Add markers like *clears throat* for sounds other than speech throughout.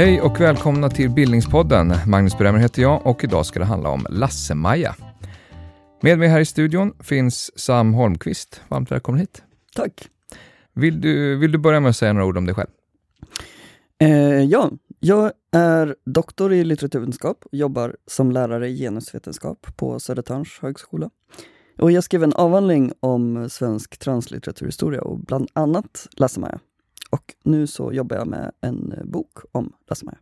Hej och välkomna till Bildningspodden. Magnus Bremmer heter jag och idag ska det handla om Lasse-Maja. Med mig här i studion finns Sam Holmqvist. Varmt välkommen hit. Tack. Vill du, vill du börja med att säga några ord om dig själv? Eh, ja, jag är doktor i litteraturvetenskap och jobbar som lärare i genusvetenskap på Södertörns högskola. Och jag skrev en avhandling om svensk translitteraturhistoria och bland annat Lasse-Maja. Och nu så jobbar jag med en bok om Lasse-Maja.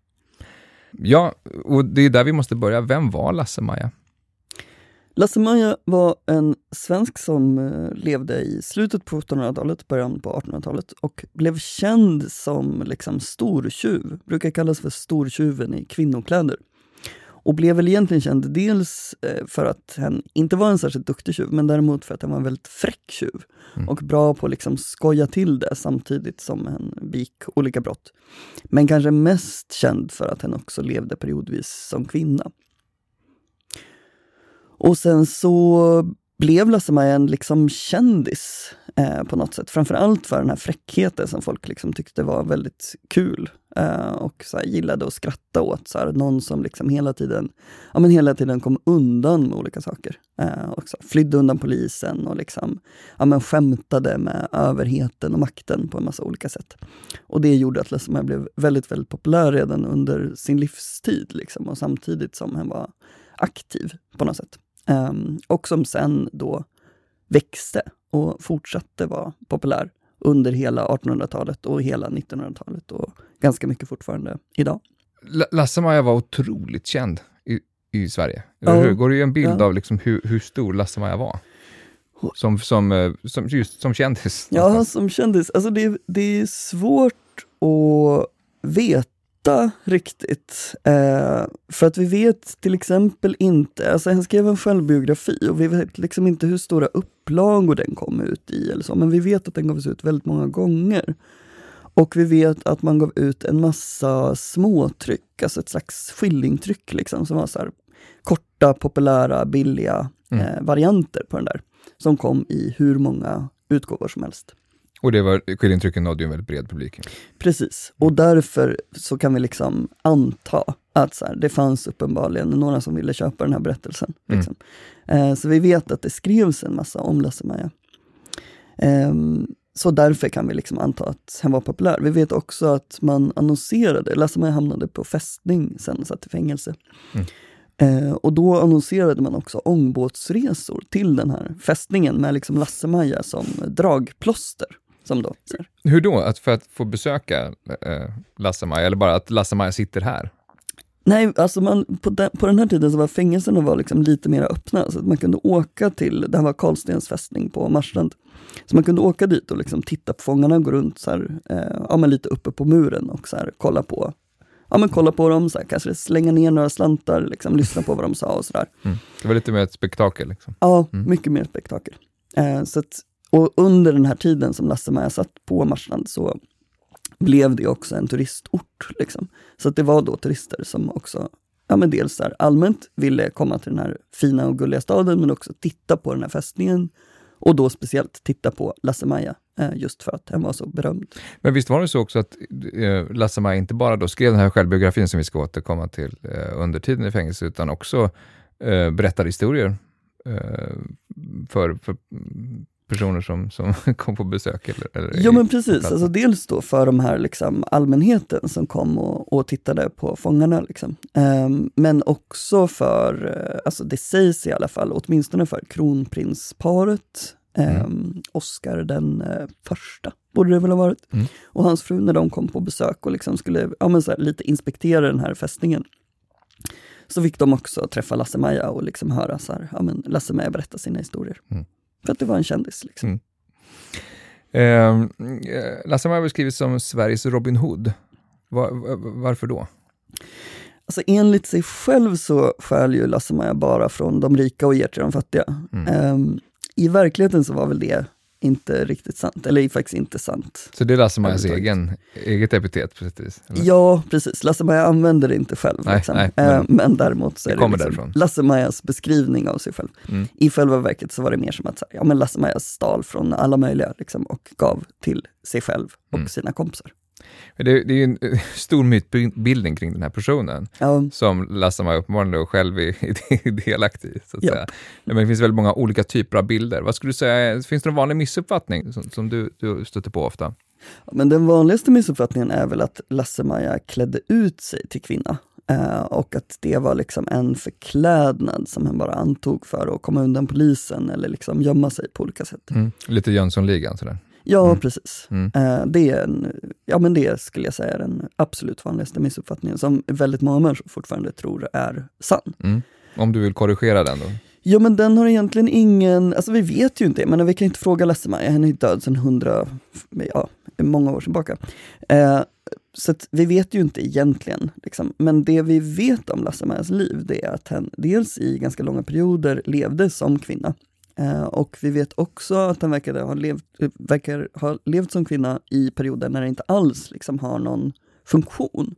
Ja, och det är där vi måste börja. Vem var Lasse-Maja? Lasse-Maja var en svensk som eh, levde i slutet på 1700-talet, början på 1800-talet och blev känd som liksom stortjuv, brukar kallas för stortjuven i kvinnokläder. Och blev väl egentligen känd dels eh, för att han inte var en särskilt duktig tjuv, men däremot för att han var en väldigt fräck tjuv. Mm. Och bra på att liksom skoja till det samtidigt som han begick olika brott. Men kanske mest känd för att han också levde periodvis som kvinna. Och sen så blev Lasse-Maja en liksom kändis eh, på något sätt. Framförallt för den här fräckheten som folk liksom tyckte var väldigt kul. Eh, och så här, gillade att skratta åt. Så här, någon som liksom hela tiden ja, men hela tiden kom undan med olika saker. Eh, och så, flydde undan polisen och liksom, ja, men skämtade med överheten och makten på en massa olika sätt. Och det gjorde att Lasse-Maja blev väldigt, väldigt populär redan under sin livstid. Liksom, och samtidigt som han var aktiv på något sätt. Um, och som sen då växte och fortsatte vara populär under hela 1800-talet och hela 1900-talet och ganska mycket fortfarande idag. Lasse-Maja var otroligt känd i, i Sverige. Ja. Hur? Går det ju en bild ja. av liksom hur, hur stor Lasse-Maja var? Som, som, eh, som, just som kändis? Ja, som kändis. Alltså det, det är svårt att veta veta riktigt. Eh, för att vi vet till exempel inte, alltså han skrev en självbiografi och vi vet liksom inte hur stora upplagor den kom ut i eller så, men vi vet att den gavs ut väldigt många gånger. Och vi vet att man gav ut en massa småtryck, alltså ett slags skillingtryck liksom, som var så här, korta, populära, billiga mm. eh, varianter på den där. Som kom i hur många utgåvor som helst. Och det var, skillingtrycken nådde ju en väldigt bred publik. Precis, och därför så kan vi liksom anta att så här, det fanns uppenbarligen några som ville köpa den här berättelsen. Mm. Liksom. Eh, så vi vet att det skrevs en massa om Lasse-Maja. Eh, så därför kan vi liksom anta att han var populär. Vi vet också att man annonserade, Lasse-Maja hamnade på fästning sen satt i fängelse. Mm. Eh, och då annonserade man också ångbåtsresor till den här fästningen med liksom Lasse-Maja som dragplåster. Som då, Hur då? Att för att få besöka eh, Lasse-Maja, eller bara att Lasse-Maja sitter här? Nej, alltså man, på, den, på den här tiden så var fängelserna var liksom lite mer öppna, så att man kunde åka till, det här var Karlstens fästning på Marstrand, så man kunde åka dit och liksom titta på fångarna, gå runt så här, eh, ja, men lite uppe på muren och så här, kolla på ja, men kolla på dem, så här, kanske slänga ner några slantar, liksom, lyssna på vad de sa och sådär. Mm. Det var lite mer ett spektakel? Liksom. Ja, mm. mycket mer spektakel. Eh, så att, och under den här tiden som Lasse-Maja satt på Marstrand så blev det också en turistort. Liksom. Så att det var då turister som också ja, men dels där, allmänt ville komma till den här fina och gulliga staden, men också titta på den här fästningen. Och då speciellt titta på Lasse-Maja, eh, just för att den var så berömd. Men visst var det så också att eh, Lasse-Maja inte bara då skrev den här självbiografin som vi ska återkomma till eh, under tiden i fängelse, utan också eh, berättade historier eh, för, för personer som, som *laughs* kom på besök? Eller, eller ja men precis, alltså dels då för de här liksom, allmänheten som kom och, och tittade på fångarna. Liksom. Um, men också för, uh, alltså det sägs i alla fall, åtminstone för kronprinsparet, um, mm. Oscar den uh, första, borde det väl ha varit, mm. och hans fru när de kom på besök och liksom skulle ja, men så här, lite inspektera den här fästningen så fick de också träffa Lasse-Maja och liksom höra så här, ja, men Lasse-Maja berätta sina historier. Mm. För att det var en kändis. Liksom. Mm. Ehm, eh, Lasse-Maja beskrivs som Sveriges Robin Hood. Var, varför då? Alltså enligt sig själv så skäl ju Lasse-Maja bara från de rika och ger till de fattiga. Mm. Um, I verkligheten så var väl det inte riktigt sant, eller faktiskt inte sant. Så det är Lasse-Majas egen, eget epitet sätt vis? Ja, precis. Lasse-Maja använder det inte själv. Nej, liksom. nej, men, men men däremot så är det det, liksom Lasse-Majas beskrivning av sig själv. Mm. I själva verket så var det mer som att ja, Lasse-Maja stal från alla möjliga liksom, och gav till sig själv och Mm. sina kompisar. Det, det är ju en eh, *laughs* stor mytbildning kring den här personen, Ja, som Lasse-Maja uppenbarligen själv är, *laughs* är delaktig i. Så att Ja. säga. Men det finns väldigt många olika typer av bilder. Vad skulle du säga, finns det någon vanlig missuppfattning som, som du, du stöter på ofta? Men den vanligaste missuppfattningen är väl att Lasse-Maja klädde ut sig till kvinna. Eh, och att det var liksom en förklädnad som han bara antog för att komma undan polisen eller liksom gömma sig på olika sätt. Lite Jönssonligan sådär. Ja, Mm. precis. Mm. Eh, det, är en, ja, men det skulle jag säga är den absolut vanligaste missuppfattningen som väldigt många människor fortfarande tror är sann. Mm. Om du vill korrigera den då? Jo men den har egentligen ingen, alltså vi vet ju inte, men vi kan inte fråga Lasse-Maja, han är död sedan hundra, ja, många år tillbaka. Eh, så vi vet ju inte egentligen, liksom. men det vi vet om Lasse-Majas liv, det är att han dels i ganska långa perioder levde som kvinna. Eh, och vi vet också att han verkar ha levt, verkar ha levt som kvinna i perioder när det inte alls liksom har någon funktion.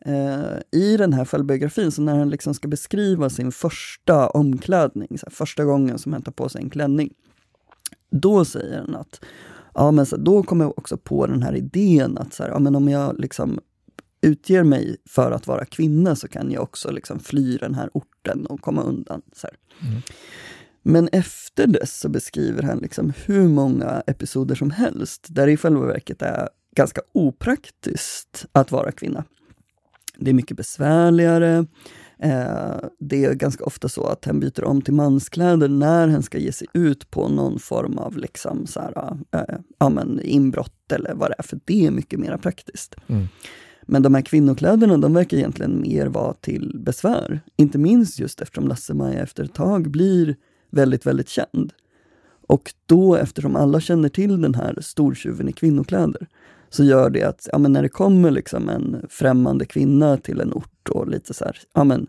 Eh, I den här självbiografin, så när han liksom ska beskriva sin första omklädning, så här, första gången som han tar på sig en klänning, då säger han att ja, men så, då kommer jag också på den här idén att så här, ja, men om jag liksom utger mig för att vara kvinna så kan jag också liksom fly den här orten och komma undan. Så här. Mm. Men efter dess så beskriver han liksom hur många episoder som helst där det i själva verket är ganska opraktiskt att vara kvinna. Det är mycket besvärligare. Eh, det är ganska ofta så att han byter om till manskläder när han ska ge sig ut på någon form av liksom så här, eh, ja, men inbrott eller vad det är, för det är mycket mer praktiskt. Mm. Men de här kvinnokläderna, de verkar egentligen mer vara till besvär. Inte minst just eftersom Lasse-Maja efter ett tag blir väldigt, väldigt känd. Och då, eftersom alla känner till den här stortjuven i kvinnokläder, så gör det att ja, men när det kommer liksom en främmande kvinna till en ort och lite så här, ja, men,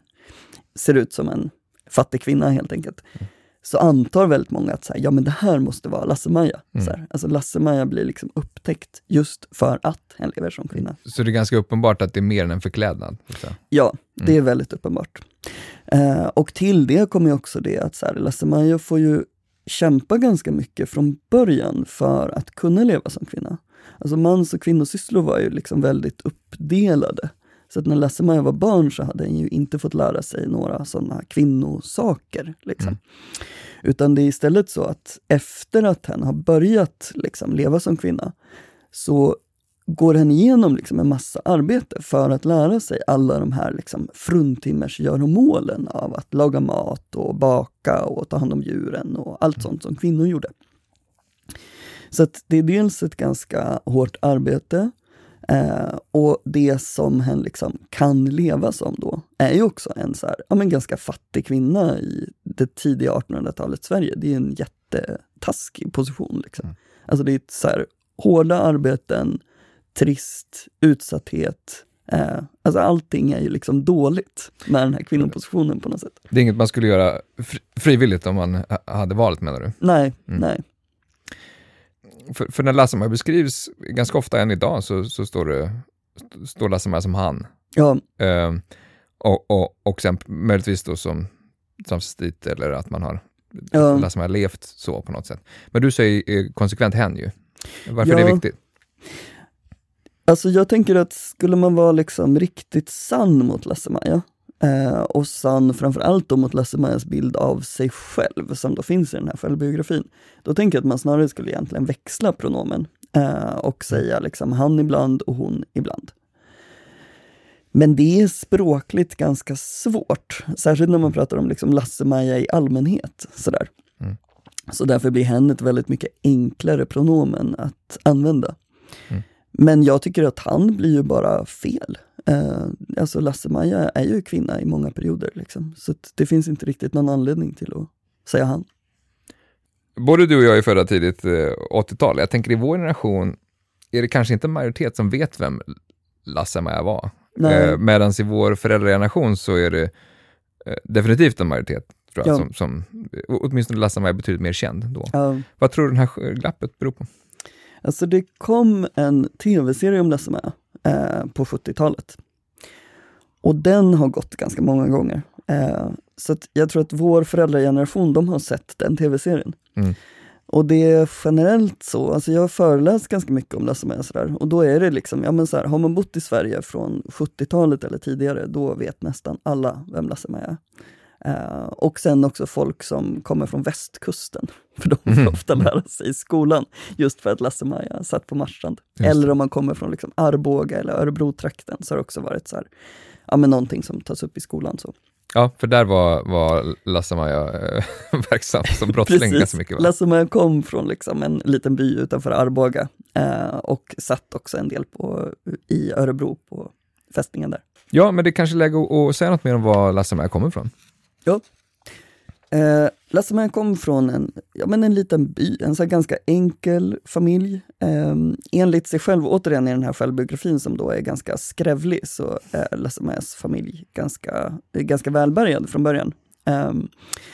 ser ut som en fattig kvinna helt enkelt, så antar väldigt många att så här, ja, men det här måste vara Lasse-Maja. Mm. Så här, Alltså Lasse-Maja blir liksom upptäckt just för att han lever som kvinna. Så det är ganska uppenbart att det är mer än en förklädnad? säga. Ja, det Mm. är väldigt uppenbart. Eh, och till det kommer ju också det att så här, Lasse-Maja får ju kämpa ganska mycket från början för att kunna leva som kvinna. Alltså mans och kvinnosysslor var ju liksom väldigt uppdelade. Så att när Lasse-Maja var barn så hade han ju inte fått lära sig några sådana kvinnosaker. Liksom. Mm. Utan det är istället så att efter att han har börjat liksom, leva som kvinna så går han igenom liksom en massa arbete för att lära sig alla de här liksom fruntimmersgöromålen av att laga mat och baka och ta hand om djuren och allt sånt som kvinnor gjorde. Så det är dels ett ganska hårt arbete eh, och det som han liksom kan leva som då är ju också en så här, ja, men ganska fattig kvinna i det tidiga 1800-talets Sverige. Det är en jättetaskig position. Liksom. Mm. Alltså det är ett så här, hårda arbeten, trist, utsatthet. Eh, alltså allting är ju liksom dåligt med den här kvinnopositionen på något sätt. Det är inget man skulle göra fri- frivilligt om man ha- hade valet menar du? Nej, Mm. nej. För, för när Lasse-Maja beskrivs, ganska ofta än idag, så, så står, det, st- står Lasse-Maja som han. Ja, Ehm, och, och, och sen möjligtvis då som transvestit eller att man har Ja. Lasse-Maja levt så på något sätt. Men du säger eh, konsekvent hen ju. Varför är Ja. det viktigt? Alltså jag tänker att skulle man vara liksom riktigt sann mot Lasse-Maja eh, och sann framförallt då mot Lasse-Majas bild av sig själv som då finns i den här självbiografin. Då tänker jag att man snarare skulle egentligen växla pronomen eh, och säga liksom han ibland och hon ibland. Men det är språkligt ganska svårt, särskilt när man pratar om liksom Lasse-Maja i allmänhet. Sådär. Mm. Så därför blir hen ett väldigt mycket enklare pronomen att använda. Mm. Men jag tycker att han blir ju bara fel. Eh, alltså Lasse-Maja är ju kvinna i många perioder. Liksom. Så det finns inte riktigt någon anledning till att säga han. Både du och jag är födda tidigt eh, 80-tal. Jag tänker i vår generation är det kanske inte en majoritet som vet vem Lasse-Maja var. Eh, Medan i vår föräldrageneration så är det eh, definitivt en majoritet Tror jag, ja. som, som, åtminstone Lasse-Maja är betydligt mer känd då. Ja. Vad tror du det här glappet beror på? Alltså det kom en tv-serie om Lasse-Maja eh, på 70-talet. Och den har gått ganska många gånger. Eh, så jag tror att vår föräldrageneration, de har sett den tv-serien. Mm. Och det är generellt så, alltså jag har föreläst ganska mycket om Lasse sådär och då är det liksom, ja men så här, har man bott i Sverige från 70-talet eller tidigare, då vet nästan alla vem Lasse-Maja är. Uh, och sen också folk som kommer från västkusten, *laughs* för de får mm. ofta lära sig i skolan, just för att Lasse-Maja satt på Marstrand. Eller om man kommer från liksom Arboga eller Örebro-trakten, så har det också varit så här, ja, men någonting som tas upp i skolan. Så. Ja, för där var, var Lasse-Maja äh, *laughs* verksam som *laughs* brottsling ganska mycket. Lasse-Maja kom från liksom en liten by utanför Arboga äh, och satt också en del på, i Örebro på fästningen där. Ja, men det är kanske läge att säga något mer om var Lasse-Maja kommer ifrån. Ja. Eh, Lasse kom från en, ja, men en liten by, en så ganska enkel familj. Eh, enligt sig själv, återigen i den här självbiografin som då är ganska skrävlig, så är Lasse familj ganska, ganska välbärgad från början. Um,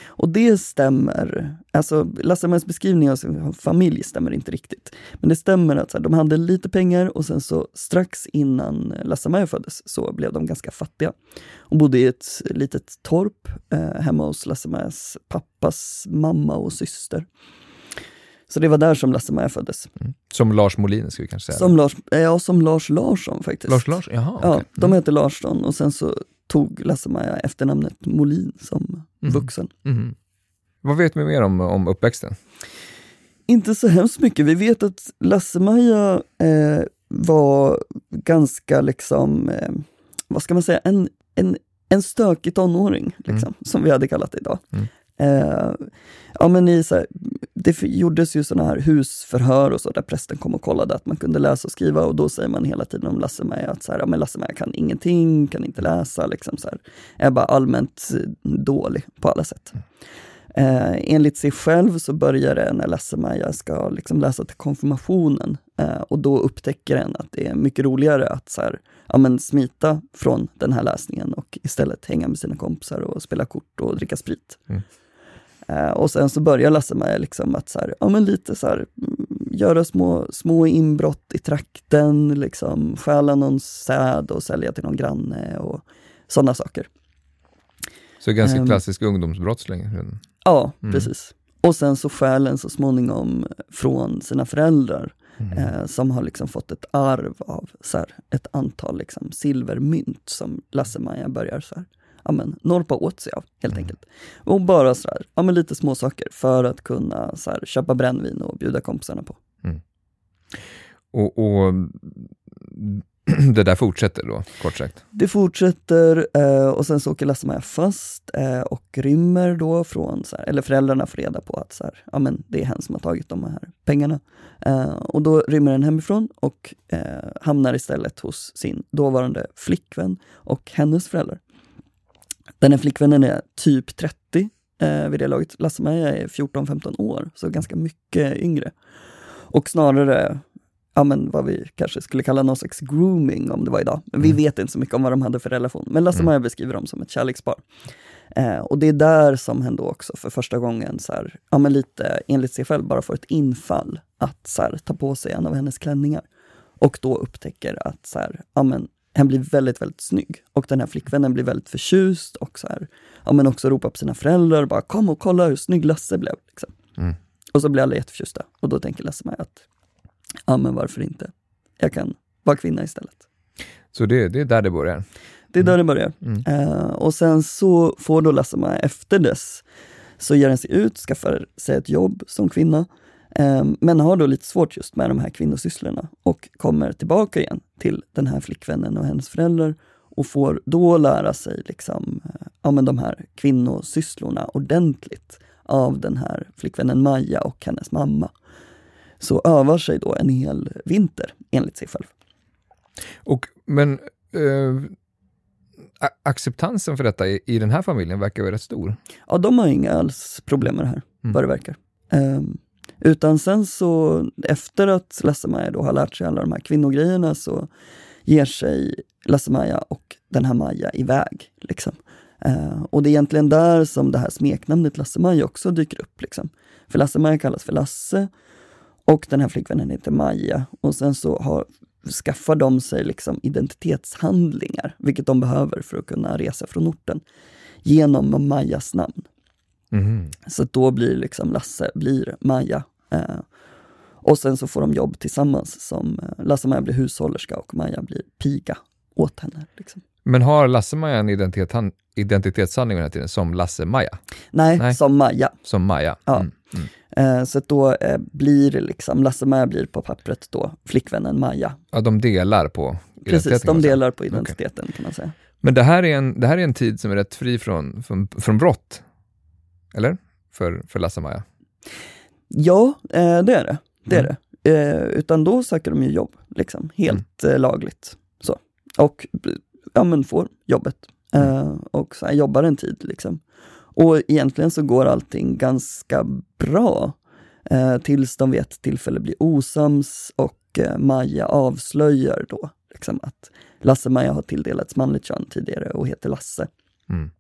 och det stämmer, alltså Lasse beskrivning av sin familj stämmer inte riktigt. Men det stämmer att här, de hade lite pengar och sen så strax innan Lasse föddes så blev de ganska fattiga. Och bodde i ett litet torp eh, hemma hos Lasse pappas mamma och syster. Så det var där som Lasse-Maja föddes. Mm. Som Lars Molin, ska vi kanske säga? Som Lars, ja, som Lars Larsson faktiskt. Lars Larsson, jaha. Ja, de mm. heter Larsson och sen så tog Lasse-Maja efternamnet Molin som mm. vuxen. Mm. Vad vet vi mer om, om uppväxten? Inte så hemskt mycket. Vi vet att Lasse-Maja eh, var ganska, liksom, eh, vad ska man säga, en, en, en stökig tonåring, liksom, mm. som vi hade kallat det idag. Mm. Eh, ja, men i, så här, det gjordes ju sådana här husförhör och så där prästen kom och kollade att man kunde läsa och skriva och då säger man hela tiden om Lasse-Maja att så här, ja, men Lasse-Maja kan ingenting, kan inte läsa, liksom så här, är bara allmänt dålig på alla sätt. Eh, enligt sig själv så börjar det när Lasse-Maja ska liksom läsa till konfirmationen eh, och då upptäcker en att det är mycket roligare att så här, ja, men smita från den här läsningen och istället hänga med sina kompisar och spela kort och dricka sprit. Mm. Uh, och sen så börjar Lasse med liksom att så här, ja, men lite så här, mm, göra små, små inbrott i trakten, liksom, stjäla någon säd och sälja till någon granne och sådana saker. Så ganska um, klassisk ungdomsbrottsling? Ja, mm. precis. Och sen så stjäl en så småningom från sina föräldrar mm. eh, som har liksom fått ett arv av så här, ett antal liksom, silvermynt som Lasse-Maja börjar så här, ja, men, norpa åt sig av, helt mm. enkelt. Och bara så här, ja, men lite små saker för att kunna så här, köpa brännvin och bjuda kompisarna på. Mm. Och, och, *clears throat* det där fortsätter då, kort sagt? Det fortsätter eh, och sen så åker Lasse-Maja fast eh, och rymmer då från, så här, eller föräldrarna får reda på att så här, ja, men det är hen som har tagit de här pengarna. Eh, och då rymmer den hemifrån och eh, hamnar istället hos sin dåvarande flickvän och hennes föräldrar. Den här flickvännen är typ 30 eh, vid det laget. Lasse-Maja är 14-15 år, så ganska mycket yngre. Och snarare ja, men vad vi kanske skulle kalla någon slags grooming om det var idag. Men vi mm. vet inte så mycket om vad de hade för relation. Men Lasse-Maja mm. beskriver dem som ett kärlekspar. Eh, och det är där som hen då också för första gången, så här, ja, men lite enligt sig själv, bara får ett infall att så här, ta på sig en av hennes klänningar. Och då upptäcker att så här, ja, men, hen blir väldigt, väldigt snygg. Och den här flickvännen blir väldigt förtjust och så här, ja, men också ropar på sina föräldrar, bara kom och kolla hur snygg Lasse blev. Liksom. Mm. Och så blir alla jätteförtjusta. Och då tänker Lasse-Maja att, ja men varför inte? Jag kan vara kvinna istället. Så det, det är där det börjar? Det är där det börjar. Mm. Uh, och sen så får då Lasse-Maja efter dess, så ger han sig ut, skaffar sig ett jobb som kvinna men har då lite svårt just med de här kvinnosysslorna och kommer tillbaka igen till den här flickvännen och hennes föräldrar och får då lära sig liksom, eh, ja, men de här kvinnosysslorna ordentligt av den här flickvännen Maja och hennes mamma. Så övar sig då en hel vinter enligt sig själv. Och, men eh, acceptansen för detta i, i, den här familjen verkar vara rätt stor? Ja, de har inga alls problem med det här, mm. vad det verkar. Um, utan sen så efter att Lasse-Maja då har lärt sig alla de här kvinnogrejerna så ger sig Lasse-Maja och den här Maja iväg. Liksom. Eh, och det är egentligen där som det här smeknamnet Lasse-Maja också dyker upp. Liksom. För Lasse-Maja kallas för Lasse och den här flickvännen heter Maja. Och sen så har, skaffar de sig liksom identitetshandlingar, vilket de behöver för att kunna resa från orten, genom Majas namn. Mm. Så då blir liksom Lasse blir Maja. Eh, och sen så får de jobb tillsammans som eh, Lasse-Maja blir hushållerska och Maja blir piga åt henne. Liksom. Men har Lasse-Maja en identitet, han, identitetshandling den här tiden som Lasse-Maja? Nej, Nej, som Maja. Som Maja. Ja. Mm. Mm. Eh, så då eh, blir liksom, Lasse-Maja blir på pappret då flickvännen Maja. Ja, de delar på identiteten? Precis, de delar på identiteten okay. kan man säga. Men det här, är en, det här är en tid som är rätt fri från, från, från brott? Eller? För, för Lasse-Maja? Ja, eh, det är det. det, är mm. det. Eh, utan då söker de ju jobb, liksom, helt mm. lagligt. Så. Och ja, men får jobbet. Mm. Eh, och så här, jobbar en tid. Liksom. Och egentligen så går allting ganska bra. Eh, tills de vid ett tillfälle blir osams och eh, Maja avslöjar då liksom, att Lasse-Maja har tilldelats manligt kön tidigare och heter Lasse. Mm.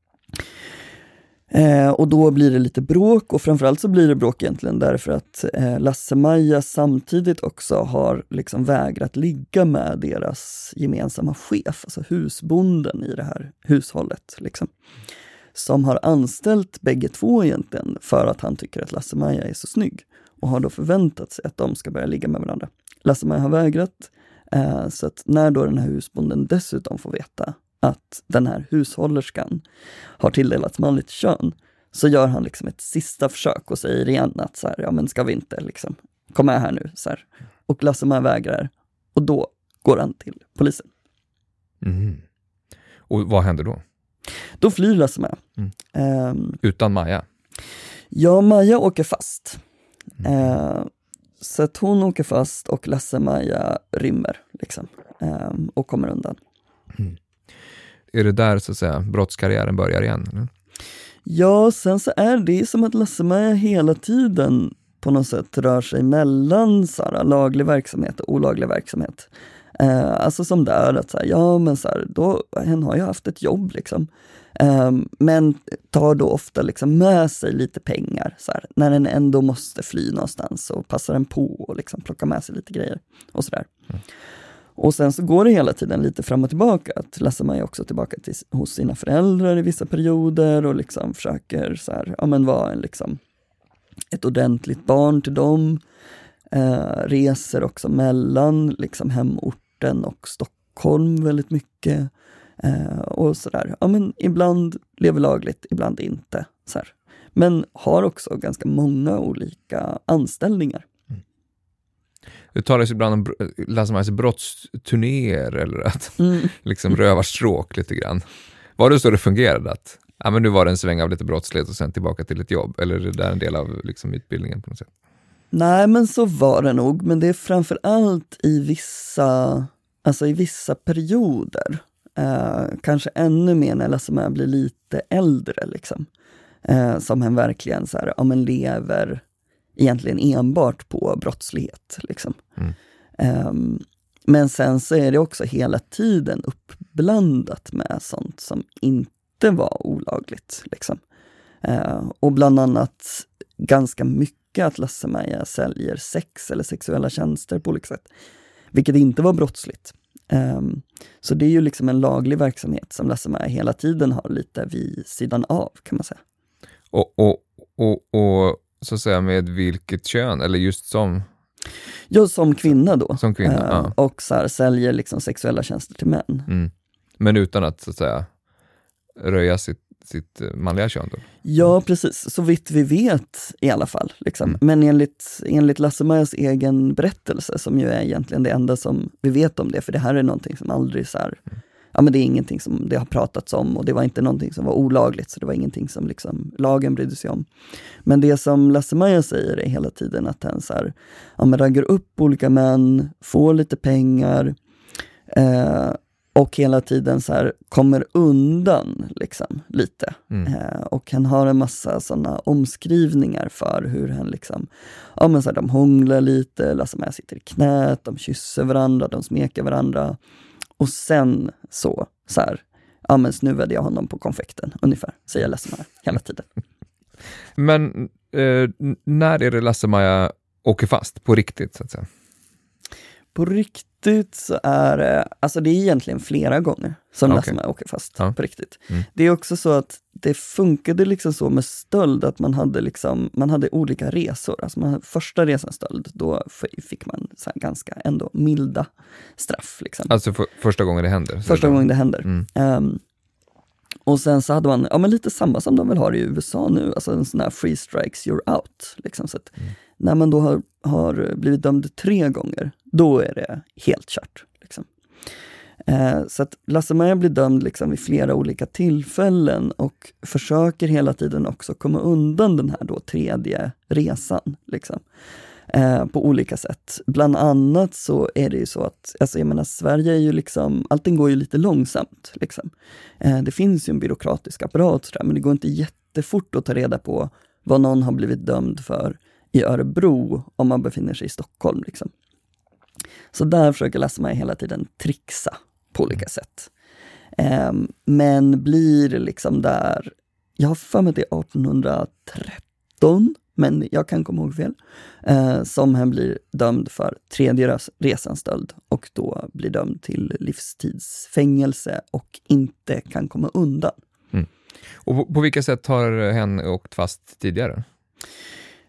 Eh, och då blir det lite bråk och framförallt så blir det bråk egentligen därför att eh, Lasse-Maja samtidigt också har liksom vägrat ligga med deras gemensamma chef, alltså husbonden i det här hushållet. Liksom. Som har anställt bägge två egentligen för att han tycker att Lasse-Maja är så snygg och har då förväntat sig att de ska börja ligga med varandra. Lasse-Maja har vägrat, eh, så att när då den här husbonden dessutom får veta att den här hushållerskan har tilldelats manligt kön, så gör han liksom ett sista försök och säger igen att så här, ja men ska vi inte liksom, kom med här nu. Så här. Och Lasse-Maja vägrar och då går han till polisen. Mm. Och vad händer då? Då flyr Lasse-Maja. Mm. Um, Utan Maja? Ja, Maja åker fast. Mm. Uh, så att hon åker fast och Lasse-Maja rymmer liksom, um, och kommer undan. Mm är det där så att säga brottskarriären börjar igen? Eller? Ja, sen så är det som att Lasse-Maja hela tiden på något sätt rör sig mellan så här, laglig verksamhet och olaglig verksamhet. Eh, alltså som där, att så här, ja men så här, då, hen har ju haft ett jobb liksom. Eh, men tar då ofta liksom med sig lite pengar, så här, när den ändå måste fly någonstans så passar den på och liksom plocka med sig lite grejer och sådär. Mm. Och sen så går det hela tiden lite fram och tillbaka. Att Lasse-Maja också tillbaka till, hos sina föräldrar i vissa perioder och liksom försöker så här, ja, men vara en, liksom, ett ordentligt barn till dem. Eh, reser också mellan liksom, hemorten och Stockholm väldigt mycket. Eh, och sådär, ja men ibland lever lagligt, ibland inte. Så här. Men har också ganska många olika anställningar. Det talas ibland om Lasse brottsturnéer eller att *laughs* mm. liksom rövarstråk lite grann. Var det så det fungerade? Att ja, men nu var det en sväng av lite brottslighet och sen tillbaka till ett jobb? Eller är det där en del av liksom, utbildningen på något sätt? Nej, men så var det nog. Men det är framför allt i vissa, alltså i vissa perioder. Eh, kanske ännu mer när Lasse blir lite äldre. Liksom. Eh, som han verkligen så här, ja, men lever egentligen enbart på brottslighet. Liksom. Mm. Um, men sen så är det också hela tiden uppblandat med sånt som inte var olagligt. Liksom. Uh, och bland annat ganska mycket att Lasse-Maja säljer sex eller sexuella tjänster på olika sätt. Vilket inte var brottsligt. Um, så det är ju liksom en laglig verksamhet som Lasse-Maja hela tiden har lite vid sidan av kan man säga. Och, och, och, och så att säga med vilket kön, eller just som? Ja, som kvinna då. Som kvinna, uh, ja. Och så här, säljer liksom sexuella tjänster till män. Mm. Men utan att, så att säga, röja sitt, sitt eh, manliga kön då? Ja, precis. Så vitt vi vet i alla fall. Liksom. Mm. Men enligt, enligt Lasse-Majas egen berättelse, som ju är egentligen det enda som vi vet om det, för det här är någonting som aldrig så här, mm ja, men det är ingenting som det har pratats om och det var inte någonting som var olagligt, så det var ingenting som liksom lagen brydde sig om. Men det som Lasse-Maja säger är hela tiden att han så här, ja, men raggar upp olika män, får lite pengar eh, och hela tiden så här, kommer undan liksom, lite. Mm. Eh, och han har en massa sådana omskrivningar för hur han liksom, ja men så här, de hånglar lite, Lasse-Maja sitter i knät, de kysser varandra, de smeker varandra. Och sen så, så här, ja men snuvade jag honom på konfekten ungefär, säger Lasse-Maja hela tiden. *laughs* Men eh, när är det Lasse-Maja åker fast på riktigt så att säga? På riktigt så är det, alltså det är egentligen flera gånger som Okej. Lasse-Maja åker fast Ja. på riktigt. Mm. Det är också så att det funkade liksom så med stöld att man hade liksom, man hade olika resor. Alltså man, första resan stöld, då fick man så ganska ändå milda straff. Liksom. Alltså för, första gången det händer? Första gången det händer. Mm. Ehm, och sen så hade man, ja men lite samma som de väl har i USA nu, alltså en sån här free strikes you're out. Liksom. Så att Mm. När man då har, har blivit dömd tre gånger, då är det helt kört. Liksom. Eh, så att Lasse-Maja blir dömd liksom vid flera olika tillfällen och försöker hela tiden också komma undan den här då tredje resan. Liksom. Eh, på olika sätt. Bland annat så är det ju så att, alltså jag menar Sverige är ju liksom, allting går ju lite långsamt. Liksom. Eh, det finns ju en byråkratisk apparat sådär, men det går inte jättefort att ta reda på vad någon har blivit dömd för i Örebro om man befinner sig i Stockholm. Liksom. Så där försöker Lasse-Maja hela tiden trixa på olika sätt. Ehm, men blir liksom där, jag har för mig det är 1813, men jag kan komma ihåg fel, eh, som han blir dömd för tredje res- resans stöld och då blir dömd till livstidsfängelse och inte kan komma undan. Och på, på vilka sätt har hen åkt fast tidigare?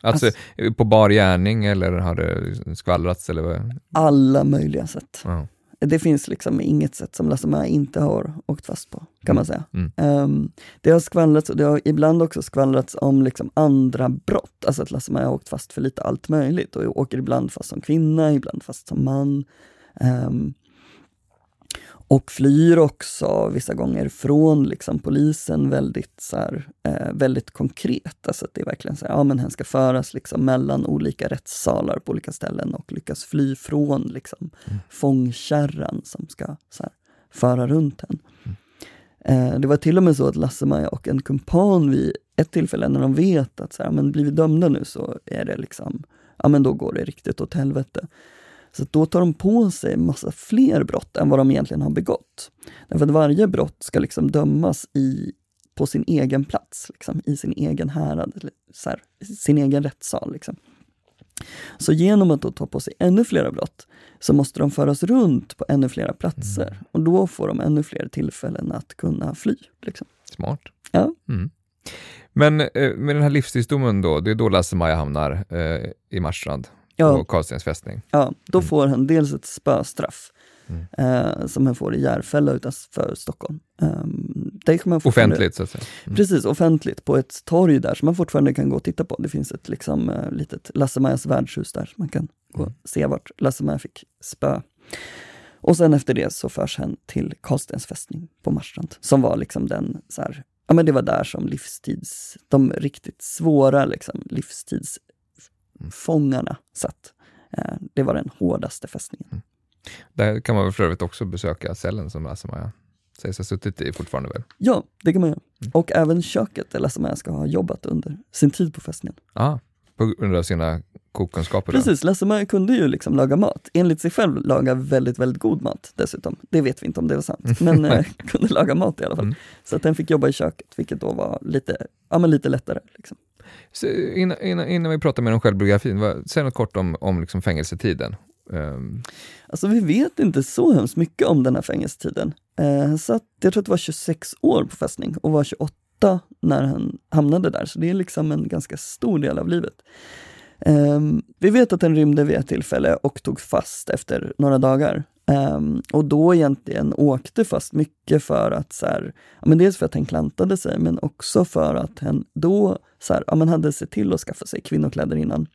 Alltså, på bar gärning eller har det skvallrats eller vad? Alla möjliga sätt. Ja. Det finns liksom inget sätt som Lasse-Maja inte har åkt fast på, kan man säga. Mm. Ehm, det har skvallrats och det har ibland också skvallrats om liksom andra brott, alltså att Lasse-Maja har åkt fast för lite allt möjligt och åker ibland fast som kvinna, ibland fast som man. Ehm, och flyr också vissa gånger från liksom polisen väldigt, så här, eh, väldigt konkret. Alltså att det är verkligen så här, ja men hen ska föras liksom mellan olika rättssalar på olika ställen och lyckas fly från liksom fångkärran som ska så här, föra runt henne. Eh, det var till och med så att Lasse-Maja och en kumpan vid ett tillfälle när de vet att så här, men blir vi dömda nu så är det liksom, ja men då går det riktigt åt helvete. Så då tar de på sig massa fler brott än vad de egentligen har begått. Därför att varje brott ska liksom dömas i, på sin egen plats, liksom, i sin egen härad, här, sin egen rättssal. Liksom. Så genom att ta på sig ännu flera brott så måste de föras runt på ännu flera platser och då får de ännu fler tillfällen att kunna fly. Liksom. Smart. Ja. Mm. Men eh, med den här livstidsdomen då, det är då Lasse-Maja hamnar eh, i Marstrand Ja. på Karlstens fästning. Ja, då får han dels ett spöstraff Mm. eh, som han får i Järfälla utanför Stockholm. Det kan man Offentligt så att säga. Mm. Precis, offentligt på ett torg där som man fortfarande kan gå och titta på. Det finns ett liksom, eh, litet Lasse-Majas värdshus där, man kan gå och se vart Lasse-Maja fick spö. Och sen efter det så förs han till Karlstens fästning på Marstrand, som var liksom den, så här, ja men det var där som livstids, de riktigt svåra liksom, livstidsfångarna satt. Eh, det var den hårdaste fästningen. Där kan man väl för övrigt också besöka cellen som Lasse-Maja sägs ha suttit i fortfarande väl? Ja, det kan man göra. Och även köket där Lasse-Maja ska ha jobbat under sin tid på fästningen. Ja, på grund av sina kokkunskaper. Precis, Lasse-Maja kunde ju liksom laga mat. Enligt sig själv laga väldigt, väldigt god mat dessutom. Det vet vi inte om det var sant, *laughs* men eh, *laughs* kunde laga mat i alla fall. Mm. Så att den fick jobba i köket, vilket då var lite, ja, men lite lättare. Liksom. Innan, innan, innan vi pratar mer om självbiografin, vad, säg något kort om, om liksom fängelsetiden. Ehm. Alltså vi vet inte så hemskt mycket om den här fängelsetiden. Eh, han satt, jag tror att det var 26 år på fästning och var 28 när han hamnade där, så det är liksom en ganska stor del av livet. Ehm, vi vet att han rymde vid ett tillfälle och tog fast efter några dagar. Ehm, och då egentligen åkte fast mycket för att, så här, ja, men dels för att han klantade sig, men också för att han då så här, ja, men hade sett till att skaffa sig kvinnokläder innan.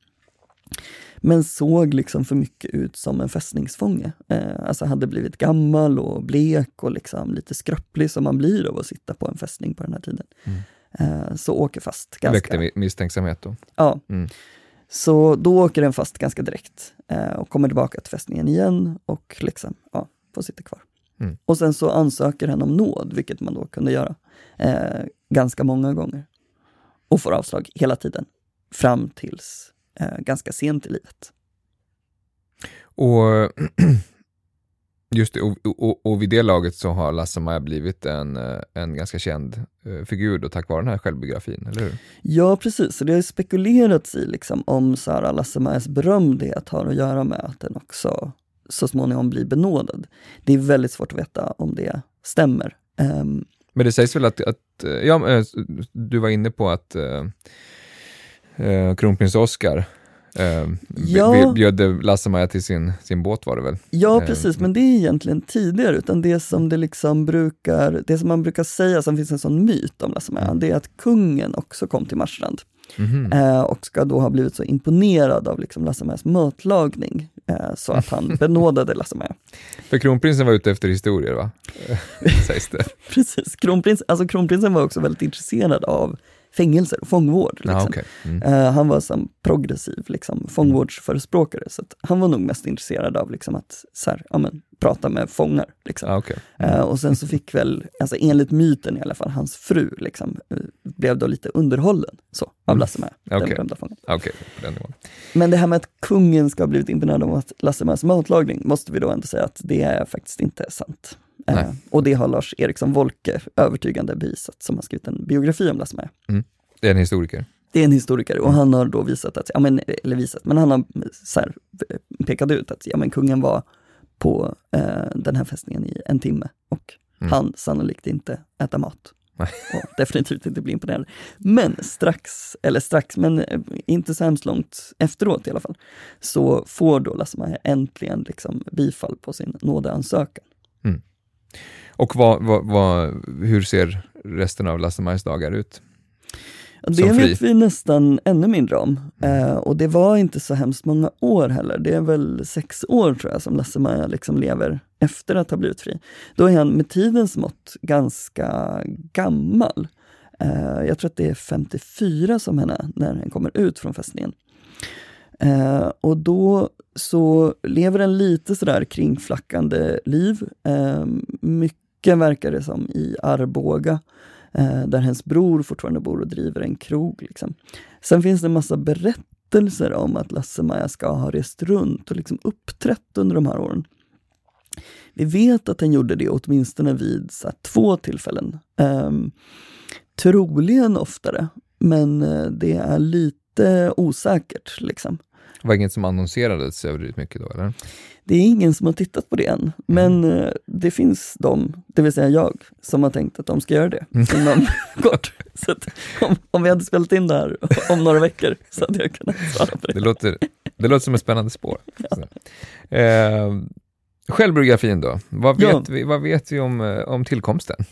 Men såg liksom för mycket ut som en fästningsfånge. Eh, alltså hade blivit gammal och blek och liksom lite skröplig som man blir av att sitta på en fästning på den här tiden. Eh, så åker fast ganska... Väckte mi- misstänksamhet då. Ja. Mm. Så då åker den fast ganska direkt eh, och kommer tillbaka till fästningen igen och liksom, ja, får sitta kvar. Mm. Och sen så ansöker han om nåd, vilket man då kunde göra eh, ganska många gånger. Och får avslag hela tiden, fram tills eh, ganska sent i livet. Och *clears throat* Just det, och, och, och vid det laget så har Lasse-Maja blivit en, eh, en ganska känd eh, figur då, tack vare den här självbiografin, eller hur? Ja, precis. Så det har spekulerats i liksom, om Lasse-Majas berömdhet har att göra med att den också så småningom blir benådad. Det är väldigt svårt att veta om det stämmer. Um, Men det sägs väl att, att ja, du var inne på att uh, kronprins Oscar Eh, ja. Bjöd Lasse-Maja till sin, sin båt var det väl? Ja eh, precis, men det är egentligen tidigare, utan det som det liksom brukar, det som man brukar säga, som finns en sån myt om Lasse-Maja, mm. det är att kungen också kom till Marstrand. Mm eh, och ska då ha blivit så imponerad av liksom Lasse-Majas matlagning, eh, så att han *laughs* benådade Lasse-Maja. För kronprinsen var ute efter historier va? *laughs* Sägs det. Precis, Kronprins, alltså kronprinsen var också väldigt intresserad av fängelser och fångvård. Liksom. Ah, okay. mm. uh, han var som progressiv liksom, fångvårdsförespråkare, så han var nog mest intresserad av liksom, att så här, ja, men, prata med fångar. Liksom. Ah, okay. mm. uh, och sen så fick väl, alltså, enligt myten i alla fall, hans fru liksom, uh, blev då lite underhållen så, av mm. Lasse-Maja, okay. den berömda fången. Okay. Men det här med att kungen ska ha blivit imponerad av Lasse-Majas matlagning, måste vi då ändå säga att det är faktiskt inte sant. Eh, och det har Lars Eriksson Wolke övertygande bevisat, som har skrivit en biografi om Lasse Maja. Mm. Det är en historiker? Det är en historiker och han har då visat att, ja men, eller visat, men han har så här, pekat ut att ja, men kungen var på eh, den här fästningen i en timme och mm. han sannolikt inte äta mat. Och *laughs* definitivt inte bli imponerad. Men strax, eller strax, men eh, inte så hemskt långt efteråt i alla fall, så får då Lasse Maja äntligen liksom bifall på sin nådeansökan. Mm. Och vad, vad, vad, hur ser resten av Lasse-Majs dagar ut? Det vet vi nästan ännu mindre om. Mm. Eh, och det var inte så hemskt många år heller. Det är väl sex år tror jag som Lasse-Maja liksom lever efter att ha blivit fri. Då är han med tidens mått ganska gammal. Eh, jag tror att det är 54 som henne när han kommer ut från fästningen. Eh, och då så lever en lite sådär kringflackande liv. Eh, mycket verkar det som i Arboga, eh, där hennes bror fortfarande bor och driver en krog. Liksom. Sen finns det en massa berättelser om att Lasse-Maja ska ha rest runt och liksom uppträtt under de här åren. Vi vet att han gjorde det åtminstone vid så här, två tillfällen. Um, troligen oftare, men eh, det är lite osäkert. Liksom. Det var inget som annonserades överdrivet mycket då, eller? Det är ingen som har tittat på det än, men mm. det finns de, det vill säga jag, som har tänkt att de ska göra det mm. inom *laughs* kort. Så om, om vi hade spelat in det här om några veckor så hade jag kunnat svara på det. Det låter, det låter som ett spännande spår. Ja. Eh, självbiografin då, vad vet, ja. vi, vad vet vi om, eh, om tillkomsten?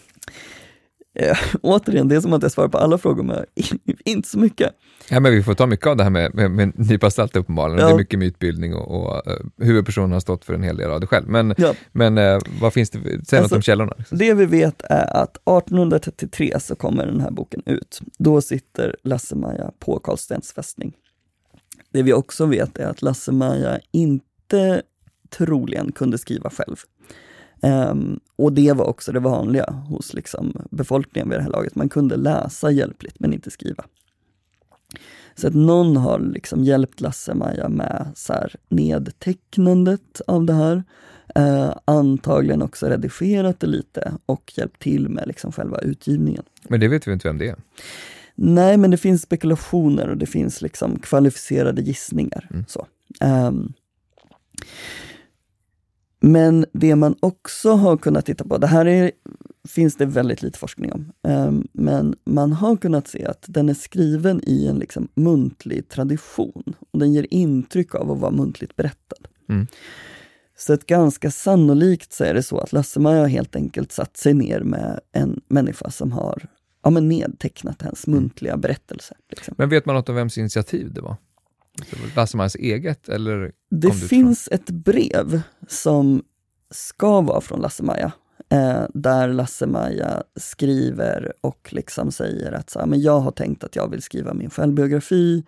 Eh, *laughs* återigen, det är som att jag svarar på alla frågor med *laughs* inte så mycket. Ja, men vi får ta mycket av det här med, med, med nypa salt uppenbarligen. Ja. Det är mycket mytbildning och, och uh, huvudpersonen har stått för en hel del av det själv. Men, ja. men uh, vad finns det, säg alltså, något om källorna. Det vi vet är att 1833 så kommer den här boken ut. Då sitter Lasse-Maja på Karlstens fästning. Det vi också vet är att Lasse-Maja inte troligen kunde skriva själv. Um, och det var också det vanliga hos liksom, befolkningen vid det här laget. Man kunde läsa hjälpligt men inte skriva. Så att någon har liksom hjälpt Lasse-Maja med så här, nedtecknandet av det här. Uh, antagligen också redigerat det lite och hjälpt till med liksom själva utgivningen. Men det vet vi inte vem det är? Nej, men det finns spekulationer och det finns liksom kvalificerade gissningar. Mm. Så. Um, men det man också har kunnat titta på, det här är, finns det väldigt lite forskning om, um, men man har kunnat se att den är skriven i en liksom muntlig tradition. Och Den ger intryck av att vara muntligt berättad. Mm. Så ett ganska sannolikt så är det så att Lasse-Maja helt enkelt satt sig ner med en människa som har ja, men nedtecknat mm. muntliga berättelse. Liksom. Men vet man något om vems initiativ det var? Lasse-Majas eget? Eller det finns ett brev som ska vara från Lasse-Maja. Eh, där Lasse-Maja skriver och liksom säger att så här, men jag har tänkt att jag vill skriva min självbiografi.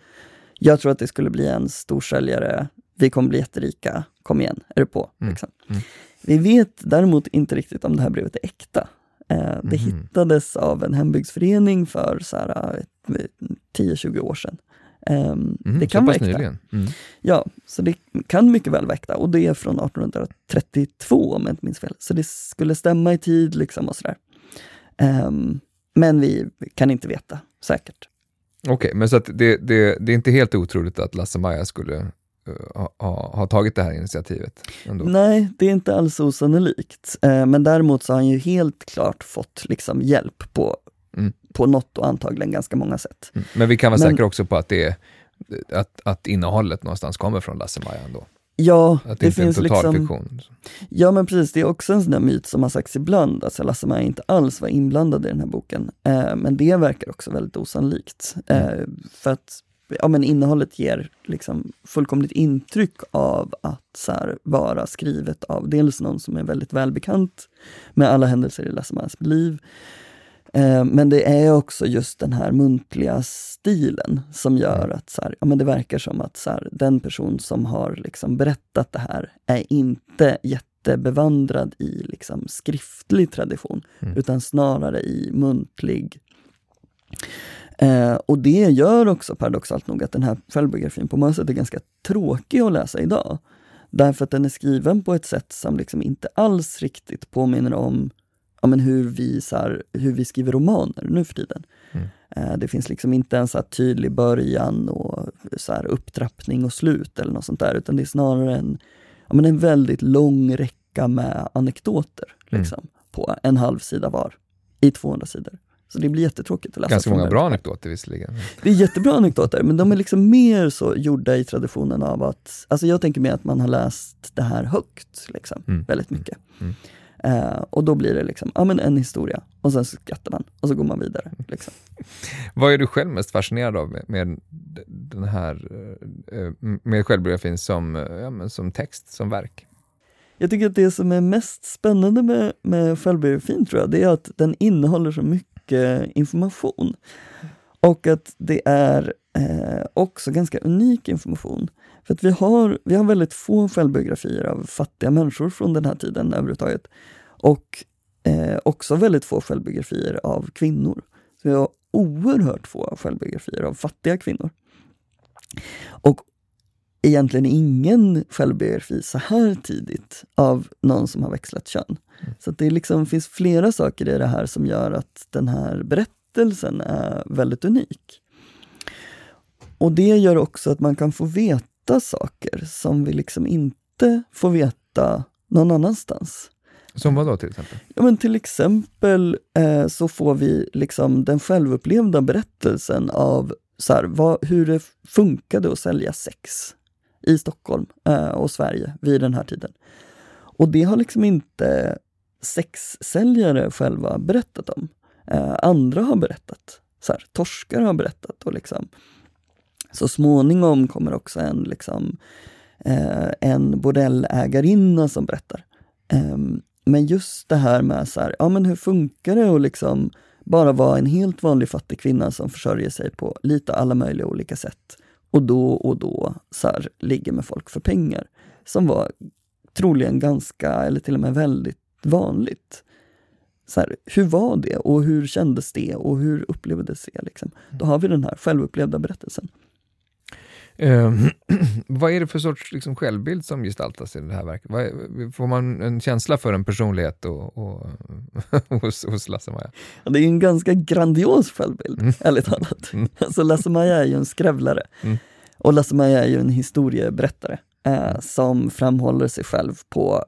Jag tror att det skulle bli en storsäljare. Vi kommer bli jätterika. Kom igen, är du på? Mm. Liksom. Mm. Vi vet däremot inte riktigt om det här brevet är äkta. Eh, det mm. hittades av en hembygdsförening för 10-20 år sedan. Um, mm, det kan vara äkta. Mm. Ja, så det kan mycket väl vara äkta och det är från 1832 om jag inte minns fel. Så det skulle stämma i tid liksom och sådär. Um, men vi kan inte veta säkert. Okej, okay, men så det, det, det är inte helt otroligt att Lasse-Maja skulle uh, ha, ha, tagit det här initiativet? Ändå. Nej, det är inte alls osannolikt. Uh, men däremot så har han ju helt klart fått liksom hjälp på, mm. på något och antagligen ganska många sätt. Mm. Men vi kan vara men, säkra också på att, det är, att, att innehållet någonstans kommer från Lasse-Maja ändå? Ja, att det, det finns liksom, fiktion. Ja men precis, det är också en sån där myt som har sagts ibland, att Lasse-Maja inte alls var inblandad i den här boken. Eh, men det verkar också väldigt osannolikt. Eh, mm. För att ja, men innehållet ger liksom fullkomligt intryck av att så här, vara skrivet av dels någon som är väldigt välbekant med alla händelser i Lasse-Majas liv, Eh, men det är också just den här muntliga stilen som gör mm. att så här, ja, men det verkar som att så här, den person som har liksom berättat det här är inte jättebevandrad i liksom skriftlig tradition, mm. utan snarare i muntlig. Eh, och det gör också paradoxalt nog att den här självbiografin på många sätt är ganska tråkig att läsa idag. Därför att den är skriven på ett sätt som liksom inte alls riktigt påminner om ja, men hur, vi, så här, hur vi skriver romaner nu för tiden. Mm. Eh, det finns liksom inte en så tydlig början och så här, upptrappning och slut eller något sånt där, utan det är snarare en, ja, men en väldigt lång räcka med anekdoter mm. liksom, mm. på en halv sida var, i 200 sidor. Så det blir jättetråkigt att läsa. Ganska många bra anekdoter visserligen. Det är jättebra anekdoter, men de är liksom mer så gjorda i traditionen av att, alltså jag tänker mig att man har läst det här högt, liksom, mm. väldigt mycket. Mm. Eh, och då blir det liksom, ja men en historia och sen skrattar man och så går man vidare. Liksom. *laughs* Vad är du själv mest fascinerad av med, med den här eh, med självbiografin som, ja, som text, som verk? Jag tycker att det som är mest spännande med, med självbiografin tror jag, det är att den innehåller så mycket information. Och att det är eh, också ganska unik information. För att vi har, vi har väldigt få självbiografier av fattiga människor från den här tiden överhuvudtaget. Och eh, också väldigt få självbiografier av kvinnor. Så vi har oerhört få självbiografier av fattiga kvinnor. Och egentligen ingen självbiografi så här tidigt av någon som har växlat kön. Mm. Så det liksom finns flera saker i det här som gör att den här berättelsen är väldigt unik. Och det gör också att man kan få veta veta saker som vi liksom inte får veta någon annanstans. Som vad då till exempel? Ja, men till exempel eh, så får vi liksom den självupplevda berättelsen av så här, vad, hur det funkade att sälja sex i Stockholm eh, och Sverige vid den här tiden. Och det har liksom inte sexsäljare själva berättat om. Eh, andra har berättat. Så här, torskar har berättat och liksom så småningom kommer också en, liksom, eh, en bordellägarinna som berättar. Eh, men just det här med så här, ja men hur funkar det att liksom bara vara en helt vanlig fattig kvinna som försörjer sig på lite alla möjliga olika sätt och då och då så här, ligger med folk för pengar. Som var troligen ganska, eller till och med väldigt vanligt. Så här, hur var det och hur kändes det och hur upplevdes det? Liksom? Då har vi den här självupplevda berättelsen. Uh, *clears throat* vad är det för sorts liksom, självbild som gestaltas i det här verket? Är, får man en känsla för en personlighet och, och *laughs* hos, hos Lasse-Maja? Ja, det är en ganska grandios självbild, mm. ärligt talat. Mm. *laughs* Alltså, Lasse-Maja är ju en skrävlare. Mm. Och Lasse-Maja är ju en historieberättare eh, som framhåller sig själv på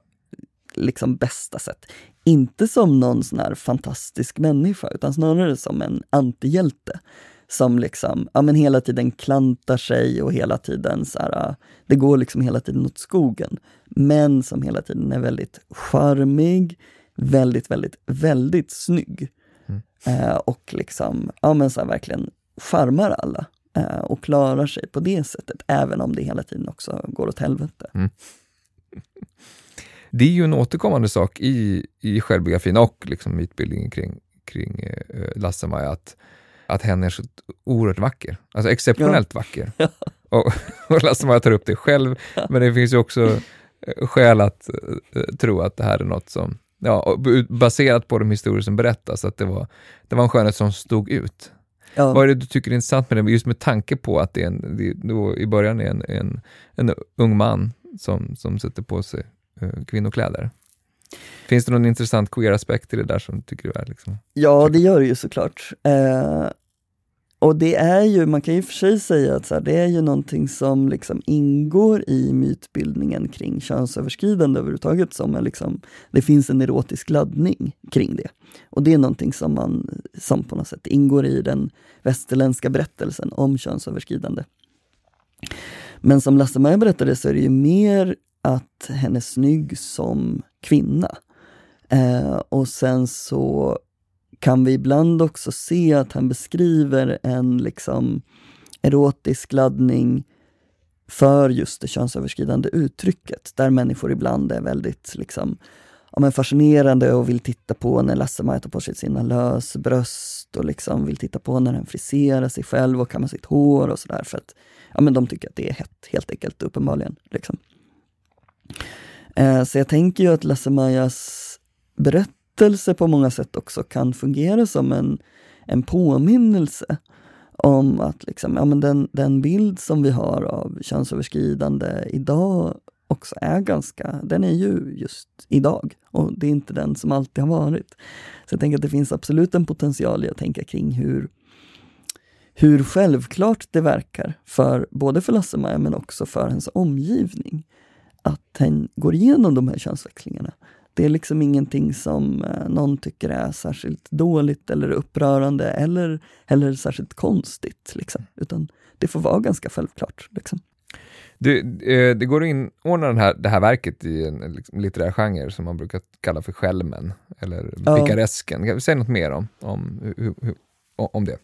liksom bästa sätt. Inte som någon sån här fantastisk människa, utan snarare som en antihjälte som liksom, ja men hela tiden klantar sig och hela tiden så här, det går liksom hela tiden åt skogen. Men som hela tiden är väldigt charmig, väldigt, väldigt, väldigt snygg. Mm. Eh, och liksom, ja men så här, verkligen charmar alla. Eh, och klarar sig på det sättet, även om det hela tiden också går åt helvete. Mm. Det är ju en återkommande sak i, i självbiografin och liksom utbildningen kring, kring eh, Lasse-Maja, att att hen är så oerhört vacker. Alltså exceptionellt ja. vacker. *laughs* Och, och Lasse-Maja tar upp det själv, men det finns ju också eh, skäl att uh, tro att det här är något som, ja, baserat på de historier som berättas, att det var, det var en skönhet som stod ut. Ja. Vad är det du tycker är intressant med det, just med tanke på att det, är en, det då i början är en, en, en ung man som, som sätter på sig Eh, kvinnokläder? Finns det någon intressant queer-aspekt i det där som du tycker du är? Liksom? Ja, det gör det ju såklart. Eh, och det är ju, man kan ju för sig säga att så här, det är ju någonting som liksom ingår i mytbildningen kring könsöverskridande överhuvudtaget. Som är liksom, det finns en erotisk laddning kring det. Och det är någonting som, man, som på något sätt ingår i den västerländska berättelsen om könsöverskridande. Men som Lasse-Maja berättade så är det ju mer att hen är snygg som kvinna. Eh, och sen så kan vi ibland också se att han beskriver en liksom erotisk laddning för just det könsöverskridande uttrycket, där människor ibland är väldigt liksom, ja, men fascinerande och vill titta på när Lasse-Maja tar på sig sina lösbröst och liksom vill titta på när han friserar sig själv och kammar sitt hår och sådär för att ja, men de tycker att det är hett, helt enkelt, uppenbarligen. Liksom. Eh, så jag tänker ju att Lasse-Majas berättelse på många sätt också kan fungera som en, en påminnelse om att liksom, ja, men den, den bild som vi har av könsöverskridande idag också är ganska, den är ju just idag och det är inte den som alltid har varit. Så jag tänker att det finns absolut en potential i att tänka kring hur, hur självklart det verkar för både för Lasse-Maja men också för hennes omgivning att hen går igenom de här könsväxlingarna. Det är liksom ingenting som eh, någon tycker är särskilt dåligt eller upprörande eller, eller särskilt konstigt. Liksom. Utan det får vara ganska självklart. Liksom. Du, eh, det går att inordna den här, det här verket i en liksom, litterär genre som man brukar kalla för skälmen, eller ja. pikaresken. Kan du säga något mer om, om, om det?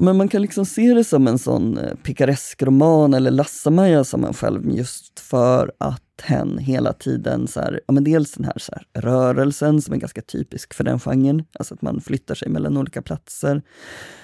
Men man kan liksom se det som en sån eh, pikaresk-roman, eller Lasse-Maja som man själv just för att hen hela tiden, så här, ja, men dels den här, så här, rörelsen som är ganska typisk för den genren, alltså att man flyttar sig mellan olika platser.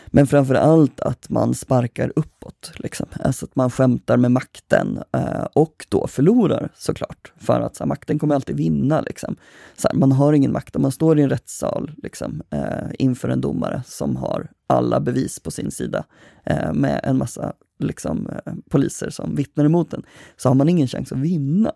Men framför allt att man sparkar uppåt, liksom. alltså att man skämtar med makten eh, och då förlorar såklart. För att så här, makten kommer alltid vinna. Liksom. Så här, man har ingen makt om man står i en rättssal liksom, eh, inför en domare som har alla bevis på sin sida eh, med en massa liksom, eh, poliser som vittnar emot en, så har man ingen chans att vinna.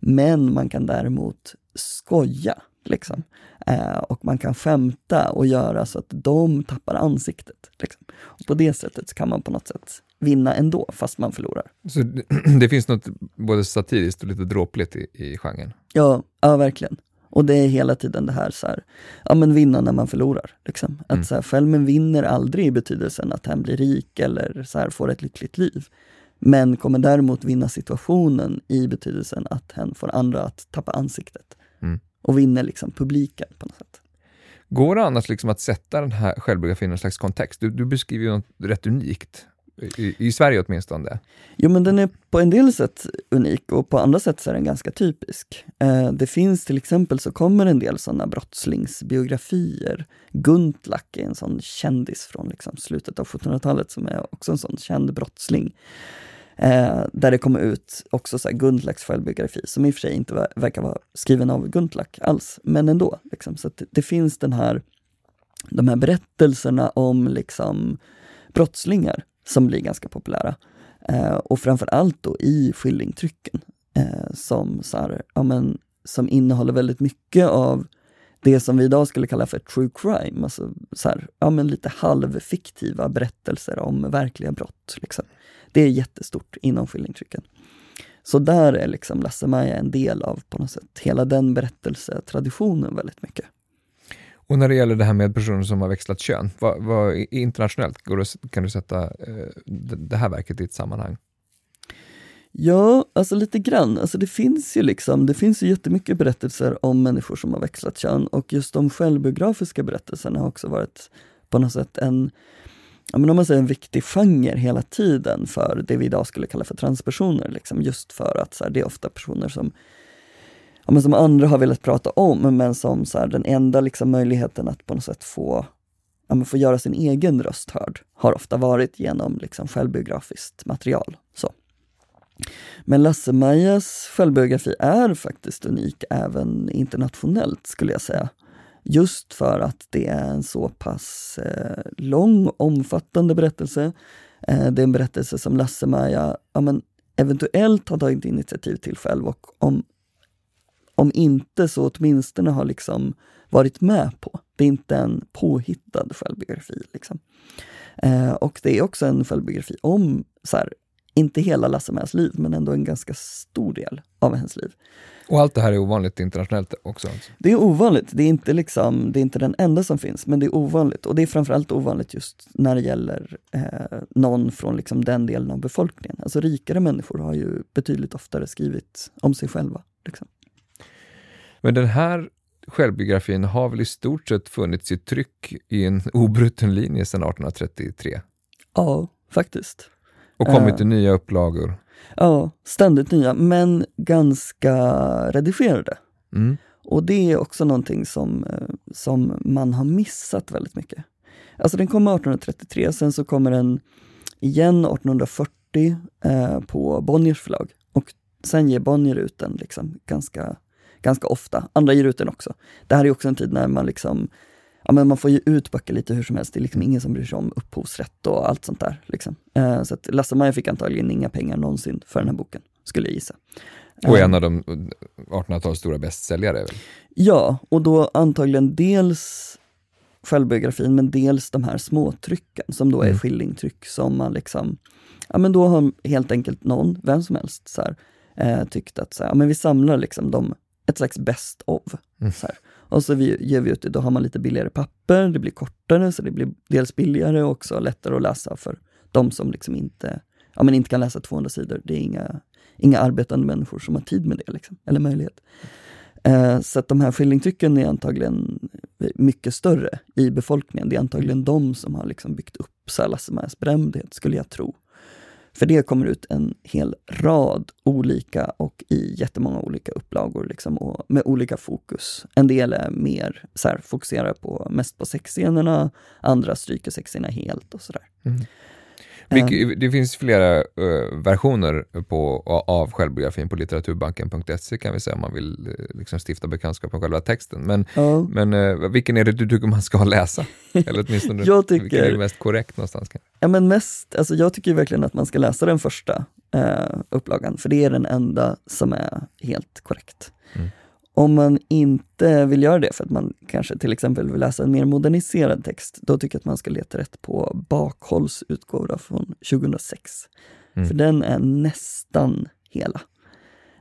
Men man kan däremot skoja. Liksom. Eh, och man kan skämta och göra så att de tappar ansiktet. Liksom. Och på det sättet kan man på något sätt vinna ändå, fast man förlorar. Så det, *clears throat* det finns något både satiriskt och lite dråpligt i, i genren? Ja, ja, verkligen. Och det är hela tiden det här, så här, ja men vinna när man förlorar. Liksom. Att mm. så här, Skälmen vinner aldrig i betydelsen att han blir rik eller så här, får ett lyckligt liv. Men kommer däremot vinna situationen i betydelsen att hen får andra att tappa ansiktet. Mm. Och vinner liksom publiken på något sätt. Går det annars liksom att sätta den här självbiografin i en slags kontext? Du, du beskriver ju något rätt unikt. I, I, Sverige åtminstone? Jo, men den är på en del sätt unik och på andra sätt så är den ganska typisk. Eh, det finns till exempel så kommer en del sådana brottslingsbiografier. Guntlach är en sån kändis från liksom slutet av 1700-talet som är också en sån känd brottsling. Eh, där det kommer ut också så här Guntlachs självbiografi, som i och för sig inte verkar vara skriven av Guntlach alls, men ändå. Liksom. Så det, det, finns den här, de här berättelserna om liksom brottslingar som blir ganska populära. Eh, och framförallt då i skillingtrycken eh, som, så här, ja, men, som innehåller väldigt mycket av det som vi idag skulle kalla för true crime, alltså så här, ja, men lite halvfiktiva berättelser om verkliga brott. Liksom. Det är jättestort inom skillingtrycken. Så där är liksom Lasse-Maja en del av på något sätt hela den berättelsetraditionen väldigt mycket. Och när det gäller det här med personer som har växlat kön, vad, vad internationellt går du, kan du sätta eh, det här verket i ett sammanhang? Ja, alltså lite grann. Alltså det finns ju liksom, det finns ju jättemycket berättelser om människor som har växlat kön och just de självbiografiska berättelserna har också varit på något sätt en, ja, men om man säger en viktig genre hela tiden för det vi idag skulle kalla för transpersoner. Liksom, just för att så här, det är ofta personer som ja, men som andra har velat prata om, men som så här, den enda liksom, möjligheten att på något sätt få, ja, få göra sin egen röst hörd har ofta varit genom liksom, självbiografiskt material. Så. Men Lasse-Majas självbiografi är faktiskt unik även internationellt skulle jag säga. Just för att det är en så pass eh, lång, omfattande berättelse. Eh, det är en berättelse som Lasse-Maja ja, eventuellt har tagit initiativ till själv och om, om inte så åtminstone har liksom varit med på. Det är inte en påhittad självbiografi. Liksom. Eh, och det är också en självbiografi om, så här, inte hela Lasse-Majas liv, men ändå en ganska stor del av hennes liv. Och allt det här är ovanligt internationellt också? Alltså. Det är ovanligt. Det är, inte liksom, det är inte den enda som finns, men det är ovanligt. Och det är framförallt ovanligt just när det gäller eh, någon från liksom den delen av befolkningen. Alltså rikare människor har ju betydligt oftare skrivit om sig själva. Liksom. Men den här självbiografin har väl i stort sett funnits i tryck i en *laughs* obruten linje sedan 1833? Ja, faktiskt. Och kommit uh, i nya upplagor? Ja, ständigt nya, men ganska redigerade. Mm. Och det är också någonting som, eh, som man har missat väldigt mycket. Alltså den kom 1833, sen så kommer den igen 1840 eh, på Bonniers förlag. Och sen ger Bonnier ut den liksom ganska, ganska ofta. Andra ger ut den också. Det här är också en tid när man liksom ja, men man får ge ut böcker lite hur som helst. Det är liksom ingen som bryr sig om upphovsrätt och allt sånt där. Liksom. Eh, så att Lasse-Maja fick antagligen inga pengar någonsin för den här boken, skulle jag gissa. Och en av de 1800-talets stora bästsäljare? Ja, och då antagligen dels självbiografin, men dels de här småtrycken som då är mm. skillingtryck som man liksom, ja men då har helt enkelt någon, vem som helst, så här, eh, tyckt att så här, ja, men vi samlar liksom de, ett slags best of. Mm. Så här. Och så vi, ger vi ut det, då har man lite billigare papper, det blir kortare så det blir dels billigare och också lättare att läsa för de som liksom inte, ja, men inte kan läsa 200 sidor. Det är inga, inga arbetande människor som har tid med det, liksom, eller möjlighet. Eh, så att de här skillingtrycken är antagligen mycket större i befolkningen. Det är antagligen de som har liksom byggt upp Lasse berömdhet, skulle jag tro. För det kommer ut en hel rad olika och i jättemånga olika upplagor liksom, och med olika fokus. En del är mer så här, fokuserar på, mest på sexscenerna, andra stryker sexscenerna helt och sådär. Mm. Det finns flera uh, versioner på, av självbiografin på litteraturbanken.se kan vi säga om man vill uh, liksom stifta bekantskap med själva texten. Men, ja. men uh, vilken är det du tycker man ska *laughs* läsa? Eller åtminstone jag tycker, vilken är mest korrekt någonstans? Ja, men mest, alltså jag tycker verkligen att man ska läsa den första upplagan, för det är den enda som är helt korrekt. Mm. Om man inte vill göra det för att man kanske till exempel vill läsa en mer moderniserad text, då tycker jag att man ska leta rätt på Bakhålls utgåva från 2006. Mm. För den är nästan hela.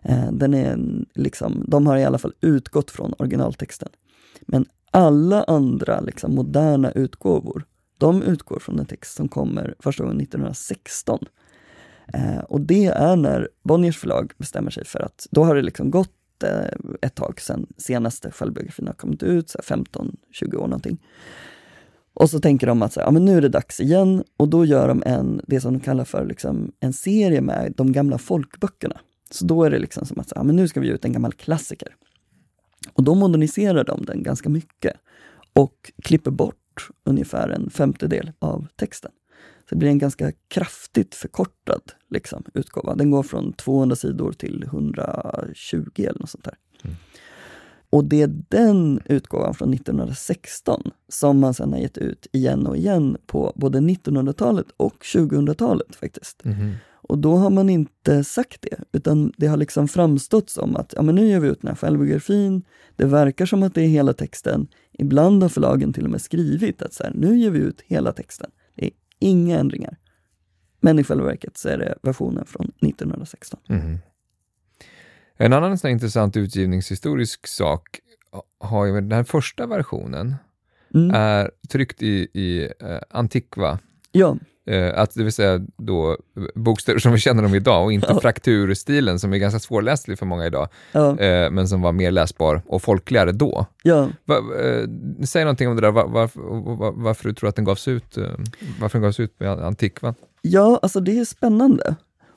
Eh, den är liksom, de har i alla fall utgått från originaltexten. Men alla andra liksom, moderna utgåvor, de utgår från en text som kommer första gången 1916. Eh, och det är när Bonniers förlag bestämmer sig för att då har det liksom gått Eh, ett tag sedan senaste självbiografin har kommit ut, 15-20 år någonting. Och så tänker de att så här, ja, men nu är det dags igen och då gör de en, det som de kallar för liksom, en serie med de gamla folkböckerna. Så då är det liksom som att så, ja, men nu ska vi ge ut en gammal klassiker. Och då moderniserar de den ganska mycket och klipper bort ungefär en femtedel av texten. Så det blir en ganska kraftigt förkortad liksom, utgåva. Den går från 200 sidor till 120 eller något sånt där. Mm. Och det är den utgåvan från 1916 som man sedan har gett ut igen och igen på både 1900-talet och 2000-talet faktiskt. Mm. Och då har man inte sagt det, utan det har liksom framstått som att ja, men nu gör vi ut den här självbiografin, det verkar som att det är hela texten. Ibland har förlagen till och med skrivit att så här, nu ger vi ut hela texten. Inga ändringar. Men i själva verket så är det versionen från 1916. Mm. En annan sån intressant utgivningshistorisk sak har ju den här första versionen mm. är tryckt i, i uh, Antiqua. Ja. Uh, att det vill säga då bokstäver som vi känner dem idag och inte ja. frakturstilen som är ganska svårläslig för många idag, ja. uh, men som var mer läsbar och folkligare då. Ja. Va, säg någonting om det där, var, var, var, varför du tror att den gavs ut, varför den gavs ut med Antiqua? Ja, alltså det är spännande.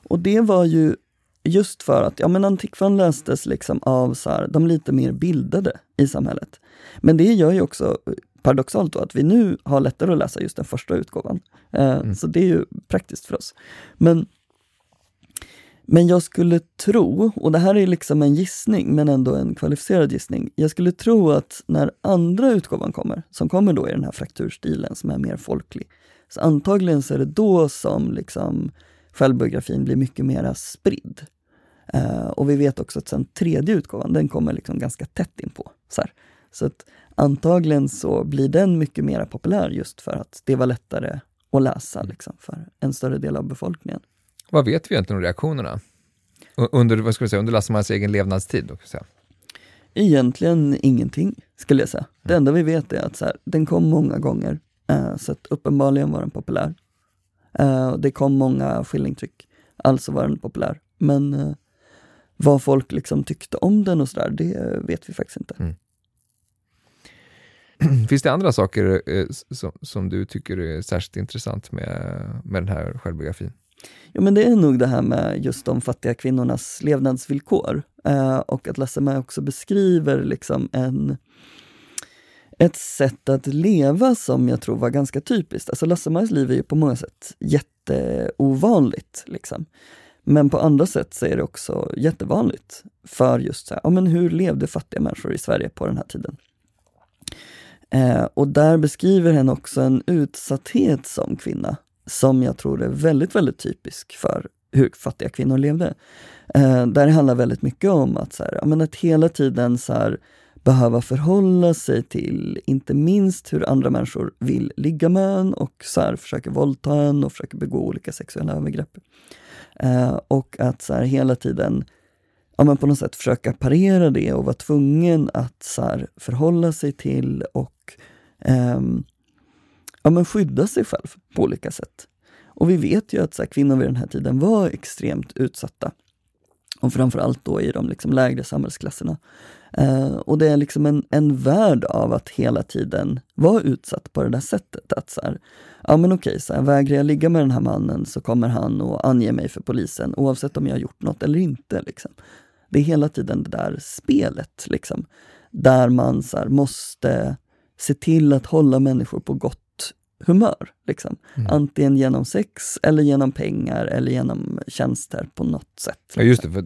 Och det var ju just för att ja, men Antikvan lästes liksom av så här, de lite mer bildade i samhället. Men det gör ju också paradoxalt då att vi nu har lättare att läsa just den första utgåvan. Eh, mm. Så det är ju praktiskt för oss. Men Men jag skulle tro, och det här är liksom en gissning men ändå en kvalificerad gissning. Jag skulle tro att när andra utgåvan kommer, som kommer då i den här frakturstilen som är mer folklig, så antagligen så är det då som liksom självbiografin blir mycket mera spridd. Uh, och vi vet också att sen tredje utgåvan, den kommer liksom ganska tätt inpå. Så, här. Så att antagligen så blir den mycket mer populär just för att det var lättare att läsa liksom, för en större del av befolkningen. Vad vet vi egentligen om reaktionerna? Under, vad ska vi säga, under Lassemans egen levnadstid? Då, säga. Egentligen ingenting, skulle jag säga. Det mm. enda vi vet är att så här, den kom många gånger, uh, så att uppenbarligen var den populär. Uh, det kom många skillingtryck, alltså var den populär. Men uh, vad folk liksom tyckte om den och sådär, det vet vi faktiskt inte. Mm. *clears throat* Finns det andra saker eh, som, som, du tycker är särskilt intressant med, med den här självbiografin? Jo men det är nog det här med just de fattiga kvinnornas levnadsvillkor. Eh, och att Lasse också beskriver liksom en, ett sätt att leva som jag tror var ganska typiskt. Alltså Lasse liv är ju på många sätt jätteovanligt. Liksom. Men på andra sätt så är det också jättevanligt för just så här, ja, men hur levde fattiga människor i Sverige på den här tiden? Eh, och där beskriver hen också en utsatthet som kvinna, som jag tror är väldigt, väldigt typisk för hur fattiga kvinnor levde. Eh, där det handlar väldigt mycket om att, så här, ja, men att hela tiden så här, behöva förhålla sig till, inte minst hur andra människor vill ligga med en och så här, försöker våldta en och försöker begå olika sexuella övergrepp. Eh, och att så här, hela tiden ja, men på något sätt försöka parera det och vara tvungen att så här, förhålla sig till och eh, ja, men skydda sig själv på olika sätt. Och vi vet ju att så här, kvinnor vid den här tiden var extremt utsatta. Och framförallt då i de liksom lägre samhällsklasserna. Eh, och det är liksom en, en värld av att hela tiden vara utsatt på det där sättet. Att så här, ja men okej, så här, vägrar jag ligga med den här mannen så kommer han och ange mig för polisen oavsett om jag har gjort något eller inte. Liksom. Det är hela tiden det där spelet, liksom, där man så här, måste se till att hålla människor på gott humör. Liksom. Mm. Antingen genom sex, eller genom pengar eller genom tjänster på något sätt. Liksom. Ja, just det, för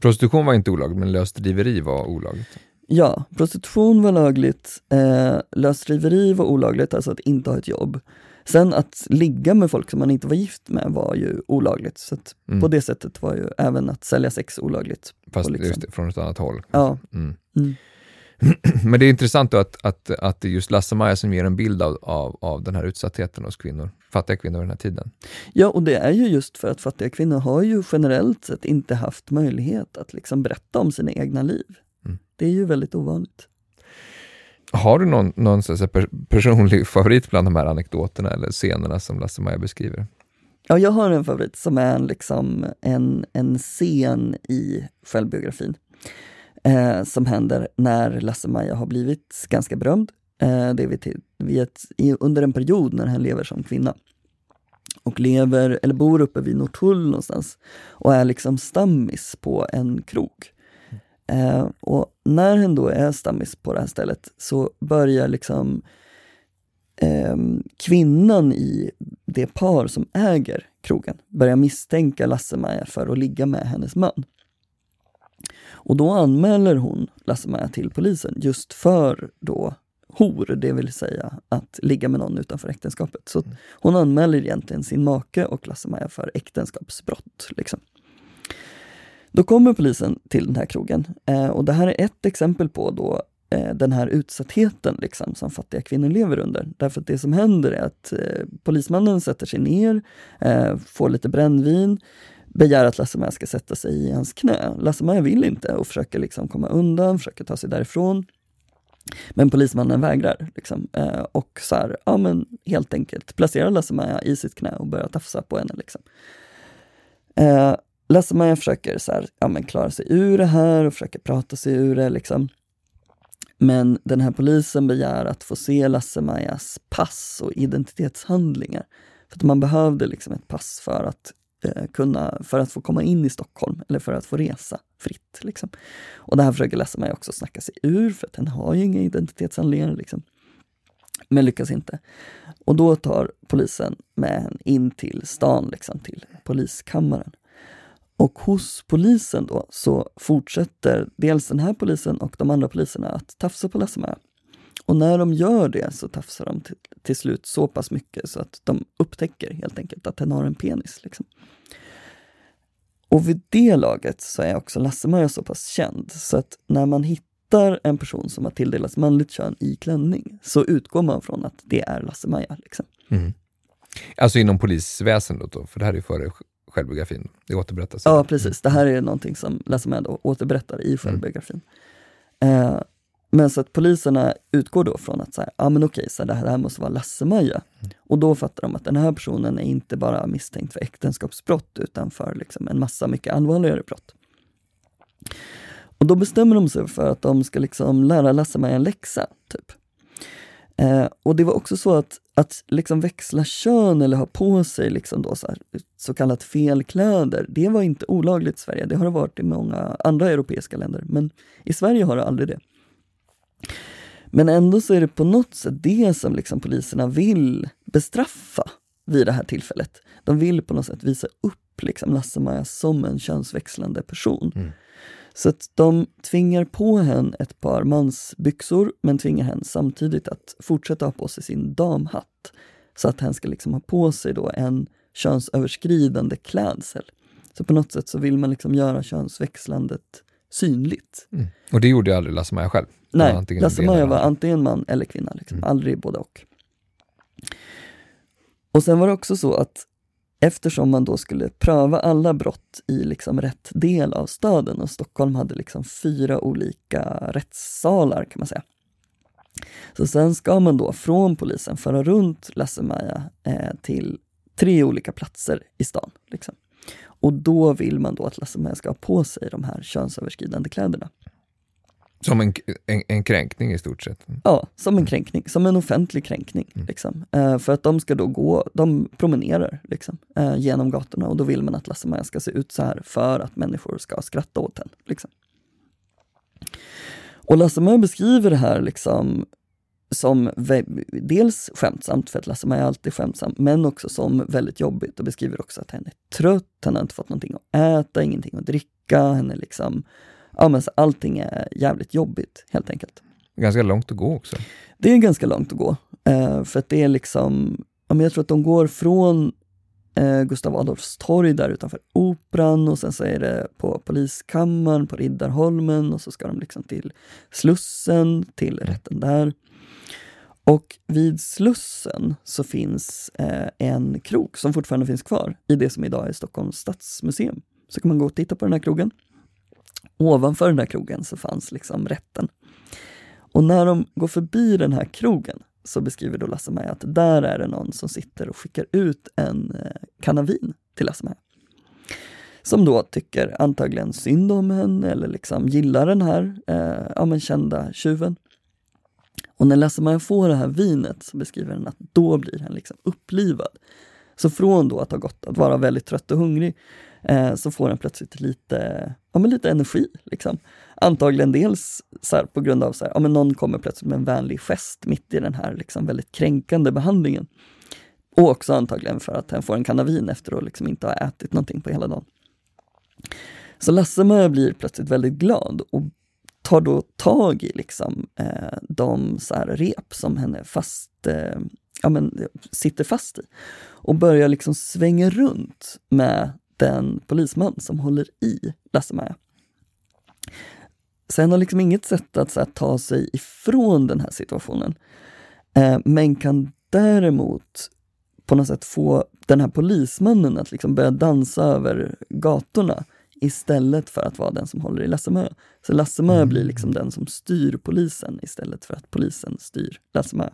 prostitution var inte olagligt, men lösdriveri var olagligt. Ja, prostitution var lagligt, eh, lösdriveri var olagligt, alltså att inte ha ett jobb. Sen att ligga med folk som man inte var gift med var ju olagligt. Så mm. på det sättet var ju även att sälja sex olagligt. Fast liksom. just från ett annat håll. Ja. Mm. Mm. *clears throat* Men det är intressant att, att, att det är just Lasse-Maja som ger en bild av, av, av den här utsattheten hos kvinnor, fattiga kvinnor i den här tiden. Ja, och det är ju just för att fattiga kvinnor har ju generellt sett inte haft möjlighet att liksom berätta om sina egna liv. Mm. Det är ju väldigt ovanligt. Har du någon, någon så personlig *laughs* favorit bland de här anekdoterna eller scenerna som Lasse-Maja beskriver? Ja, jag har en favorit som är liksom en, en scen i självbiografin. Eh, som händer när Lasse-Maja har blivit ganska berömd. Eh, det är vid, vid ett, under en period när han lever som kvinna. Och lever, eller bor uppe vid Norrtull någonstans. Och är liksom stammis på en krog. Eh, och när hen då är stammis på det här stället så börjar liksom eh, kvinnan i det par som äger krogen börja misstänka Lasse-Maja för att ligga med hennes man. Och då anmäler hon Lasse-Maja till polisen just för då hor, det vill säga att ligga med någon utanför äktenskapet. Så hon anmäler egentligen sin make och Lasse-Maja för äktenskapsbrott. Liksom. Då kommer polisen till den här krogen eh, och det här är ett exempel på då eh, den här utsattheten liksom, som fattiga kvinnor lever under. Därför att det som händer är att eh, polismannen sätter sig ner, eh, får lite brännvin, begär att Lasse-Maja ska sätta sig i hans knä. Lasse-Maja vill inte och försöker liksom komma undan, försöker ta sig därifrån. Men polismannen vägrar. Liksom. Eh, och så här, ja men helt enkelt placerar Lasse-Maja i sitt knä och börjar tafsa på henne. Liksom. Eh, LasseMaja försöker så här, ja, men klara sig ur det här och försöker prata sig ur det. Liksom. Men den här polisen begär att få se LasseMajas pass och identitetshandlingar. För att man behövde liksom ett pass för att eh, kunna, för att få komma in i Stockholm eller för att få resa fritt. Liksom. Och det här försöker LasseMaja också snacka sig ur för att den har ju inga identitetshandlingar. Liksom. Men lyckas inte. Och då tar polisen med henne in till stan, liksom, till poliskammaren. Och hos polisen då så fortsätter dels den här polisen och de andra poliserna att tafsa på Lasse-Maja. Och när de gör det så tafsar de till, till, slut så pass mycket så att de upptäcker helt enkelt att den har en penis. Liksom. Och vid det laget så är också Lasse-Maja så pass känd så att när man hittar en person som har tilldelats manligt kön i klänning så utgår man från att det är Lasse-Maja. Liksom. Mm. Alltså inom polisväsendet då, för det här är före självbiografin. Det återberättas. Ja, precis. Det här är någonting som Lasse-Maja återberättar i självbiografin. Mm. Eh, men så att poliserna utgår då från att så här, ah, men okej, så det, här, det här måste vara Lasse-Maja. Mm. Och då fattar de att den här personen är inte bara misstänkt för äktenskapsbrott utan för liksom en massa mycket allvarligare brott. Och då bestämmer de sig för att de ska liksom lära Lasse-Maja en läxa. Typ. Eh, och det var också så att, att liksom växla kön eller ha på sig liksom då så, här, så kallat felkläder, det var inte olagligt i Sverige. Det har det varit i många andra europeiska länder, men i Sverige har det aldrig det. Men ändå så är det på något sätt det som liksom poliserna vill bestraffa vid det här tillfället. De vill på något sätt visa upp liksom Lasse-Maja som en könsväxlande person. Mm. Så att de tvingar på henne ett par mansbyxor men tvingar henne samtidigt att fortsätta ha på sig sin damhatt. Så att hen ska liksom ha på sig då en könsöverskridande klädsel. Så på något sätt så vill man liksom göra könsväxlandet synligt. Mm. Och det gjorde aldrig Lasse-Maja själv? Nej, Lasse-Maja var antingen man eller kvinna, liksom. Mm. aldrig både och. Och sen var det också så att eftersom man då skulle pröva alla brott i liksom rätt del av staden och Stockholm hade liksom fyra olika rättssalar kan man säga. Så sen ska man då från polisen föra runt Lasse-Maja eh, till tre olika platser i stan. Liksom. Och då vill man då att Lasse-Maja ska ha på sig de här könsöverskridande kläderna. Som en, en, en, kränkning i stort sett? Ja, som en kränkning, som en offentlig kränkning. Mm. Liksom. Eh, för att de ska då gå, de promenerar liksom, eh, genom gatorna och då vill man att Lasse-Maja ska se ut så här för att människor ska skratta åt henne. Liksom. Och Lasse-Maja beskriver det här liksom som dels skämtsamt, för att Lasse-Maja är alltid skämtsam, men också som väldigt jobbigt och beskriver också att han är trött, han har inte fått någonting att äta, ingenting att dricka, han är liksom ja, men så allting är jävligt jobbigt helt enkelt. Ganska långt att gå också. Det är ganska långt att gå. Eh, för att det är liksom, ja, men jag tror att de går från eh, Gustav Adolfs torg där utanför Operan och sen så är det på Poliskammaren på Riddarholmen och så ska de liksom till Slussen, till rätten där. Och vid Slussen så finns eh, en krog som fortfarande finns kvar i det som idag är Stockholms stadsmuseum. Så kan man gå och titta på den här krogen. Ovanför den här krogen så fanns liksom rätten. Och när de går förbi den här krogen så beskriver då Lasse-Maja att där är det någon som sitter och skickar ut en eh, kanavin till Lasse-Maja. Som då tycker antagligen synd om henne eller liksom gillar den här eh, ja, men kända tjuven. Och när Lasse-Maja får det här vinet så beskriver den att då blir han liksom upplivad. Så från då att ha gått att vara väldigt trött och hungrig eh, så får han plötsligt lite, ja, men lite energi. Liksom. Antagligen dels så här, på grund av att ja, någon kommer plötsligt med en vänlig gest mitt i den här liksom, väldigt kränkande behandlingen. Och också antagligen för att han får en kanavin efter att liksom inte ha ätit någonting på hela dagen. Så Lasse-Maja blir plötsligt väldigt glad och tar då tag i liksom, eh, de så här, rep som henne fast, eh, ja, men, sitter fast i och börjar liksom svänga runt med den polisman som håller i Lasse-Maja. Sen har liksom inget sätt att här, ta sig ifrån den här situationen. Eh, men kan däremot på något sätt få den här polismannen att liksom börja dansa över gatorna istället för att vara den som håller i Lasse-Maja. Så Lasse-Maja mm. blir liksom den som styr polisen istället för att polisen styr Lasse-Maja.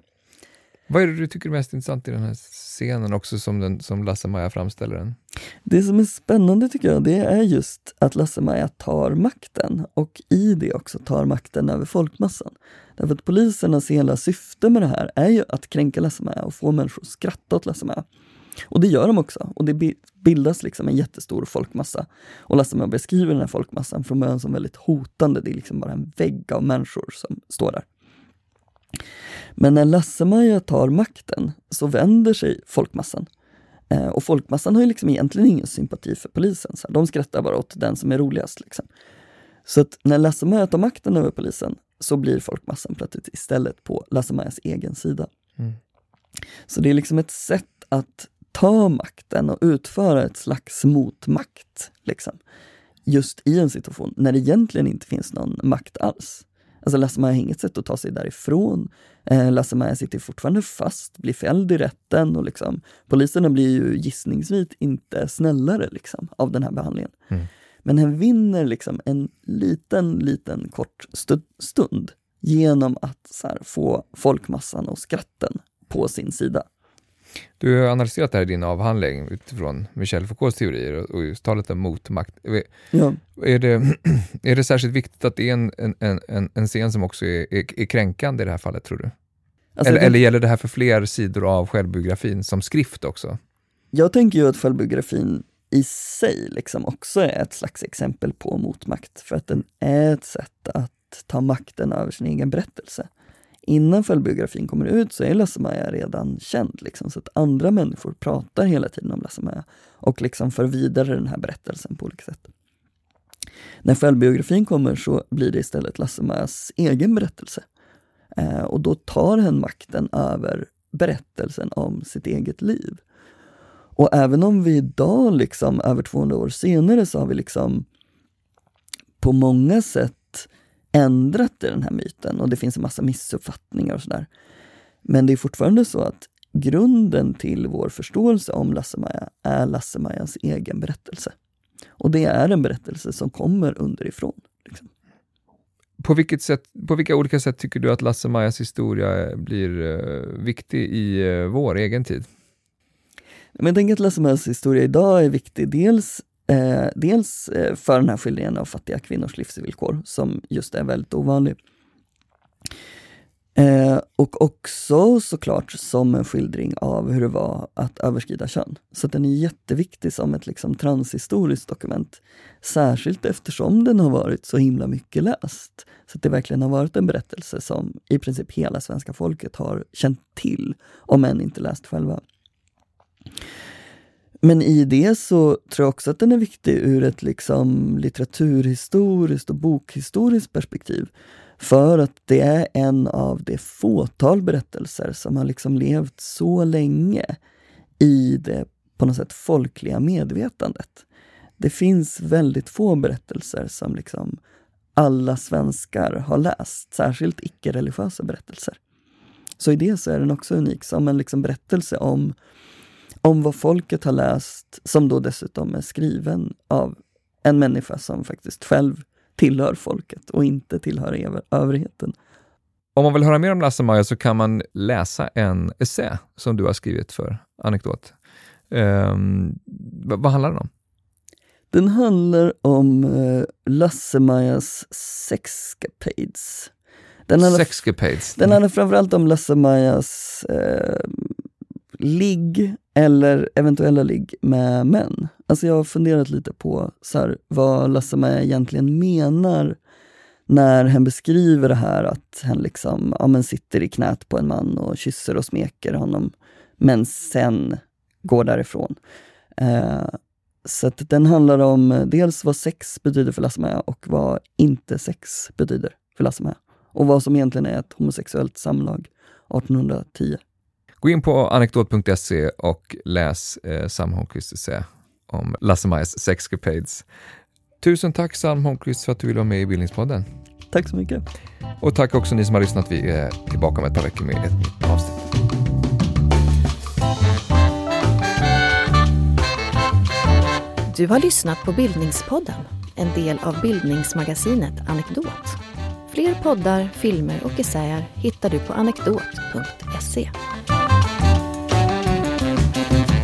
Vad är det du tycker är mest intressant i den här scenen också som, den, som Lasse-Maja framställer den? Det som är spännande tycker jag, det är just att Lasse-Maja tar makten och i det också tar makten över folkmassan. Därför att polisernas hela syfte med det här är ju att kränka Lasse-Maja och få människor att skratta åt Lasse-Maja. Och det gör de också. Och det bildas liksom en jättestor folkmassa. Och Lasse-Maja beskriver den här folkmassan från början som väldigt hotande. Det är liksom bara en vägg av människor som står där. Men när Lasse-Maja tar makten så vänder sig folkmassan. Eh, och folkmassan har ju liksom egentligen ingen sympati för polisen. Så här. De skrattar bara åt den som är roligast. Liksom. Så att när Lasse-Maja tar makten över polisen så blir folkmassan plötsligt istället på Lasse-Majas egen sida. Mm. Så det är liksom ett sätt att ta makten och utföra ett slags motmakt. Liksom. Just i en situation när det egentligen inte finns någon makt alls. Alltså Lasse-Maja har inget sätt att ta sig därifrån. Eh, Lasse-Maja sitter fortfarande fast, blir fälld i rätten och liksom, poliserna blir ju gissningsvis inte snällare liksom, av den här behandlingen. Mm. Men han vinner liksom en liten, liten kort stund genom att här, få folkmassan och skratten på sin sida. Du har analyserat det här i din avhandling utifrån Michel Foucaults teorier och just talet om motmakt. Ja. Är, det, *clears throat* är det särskilt viktigt att det är en, en, en, en scen som också är, är, är kränkande i det här fallet, tror du? Alltså eller, det, eller gäller det här för fler sidor av självbiografin som skrift också? Jag tänker ju att självbiografin i sig liksom också är ett slags exempel på motmakt, för att den är ett sätt att ta makten över sin egen berättelse innan självbiografin kommer ut så är Lasse-Maja redan känd. Liksom, så att andra människor pratar hela tiden om Lasse-Maja och liksom för vidare den här berättelsen på olika sätt. När självbiografin kommer så blir det istället Lasse-Majas egen berättelse. Eh, och då tar hen makten över berättelsen om sitt eget liv. Och även om vi idag, liksom, över 200 år senare, så har vi liksom på många sätt ändrat i den här myten och det finns en massa missuppfattningar och sådär. Men det är fortfarande så att grunden till vår förståelse om Lasse-Maja är Lasse-Majas egen berättelse. Och det är en berättelse som kommer underifrån. Liksom. På, vilket sätt, på vilka olika sätt tycker du att Lasse-Majas historia blir uh, viktig i uh, vår egen tid? Men jag tänker att Lasse-Majas historia idag är viktig dels Eh, dels eh, för den här skildringen av fattiga kvinnors livsvillkor, som just är väldigt ovanlig. Eh, och också såklart som en skildring av hur det var att överskrida kön. Så den är jätteviktig som ett liksom transhistoriskt dokument. Särskilt eftersom den har varit så himla mycket läst. Så det verkligen har varit en berättelse som i princip hela svenska folket har känt till, om än inte läst själva. Men i det så tror jag också att den är viktig ur ett liksom litteraturhistoriskt och bokhistoriskt perspektiv. För att det är en av det fåtal berättelser som har liksom levt så länge i det på något sätt folkliga medvetandet. Det finns väldigt få berättelser som liksom alla svenskar har läst, särskilt icke-religiösa berättelser. Så i det så är den också unik som en liksom berättelse om om vad folket har läst, som då dessutom är skriven av en människa som faktiskt själv tillhör folket och inte tillhör överheten. Om man vill höra mer om Lasse-Maja så kan man läsa en essä som du har skrivit för Anekdot. Um, vad handlar den om? Den handlar om uh, Lasse-Majas sexcapades. Den handlar, sexcapades? Den handlar framförallt om Lasse-Majas uh, ligg eller eventuella ligg med män. Alltså jag har funderat lite på så här, vad Lasse-Maja egentligen menar när hen beskriver det här att hen liksom, ja, men sitter i knät på en man och kysser och smeker honom, men sen går därifrån. Eh, så att den handlar om eh, dels vad sex betyder för Lasse-Maja och vad inte sex betyder för Lasse-Maja. Och vad som egentligen är ett homosexuellt samlag 1810. Gå in på anekdot.se och läs eh, Sam Holmqvists essä om Lasse-Majas sexcapades. Tusen tack Sam Holmqvist för att du ville vara med i Bildningspodden. Tack så mycket. Och tack också ni som har lyssnat. Vi är tillbaka om ett par veckor med ett nytt avsnitt. Du har lyssnat på Bildningspodden, en del av bildningsmagasinet Anekdot. Fler poddar, filmer och essäer hittar du på anekdot.se. Thank you.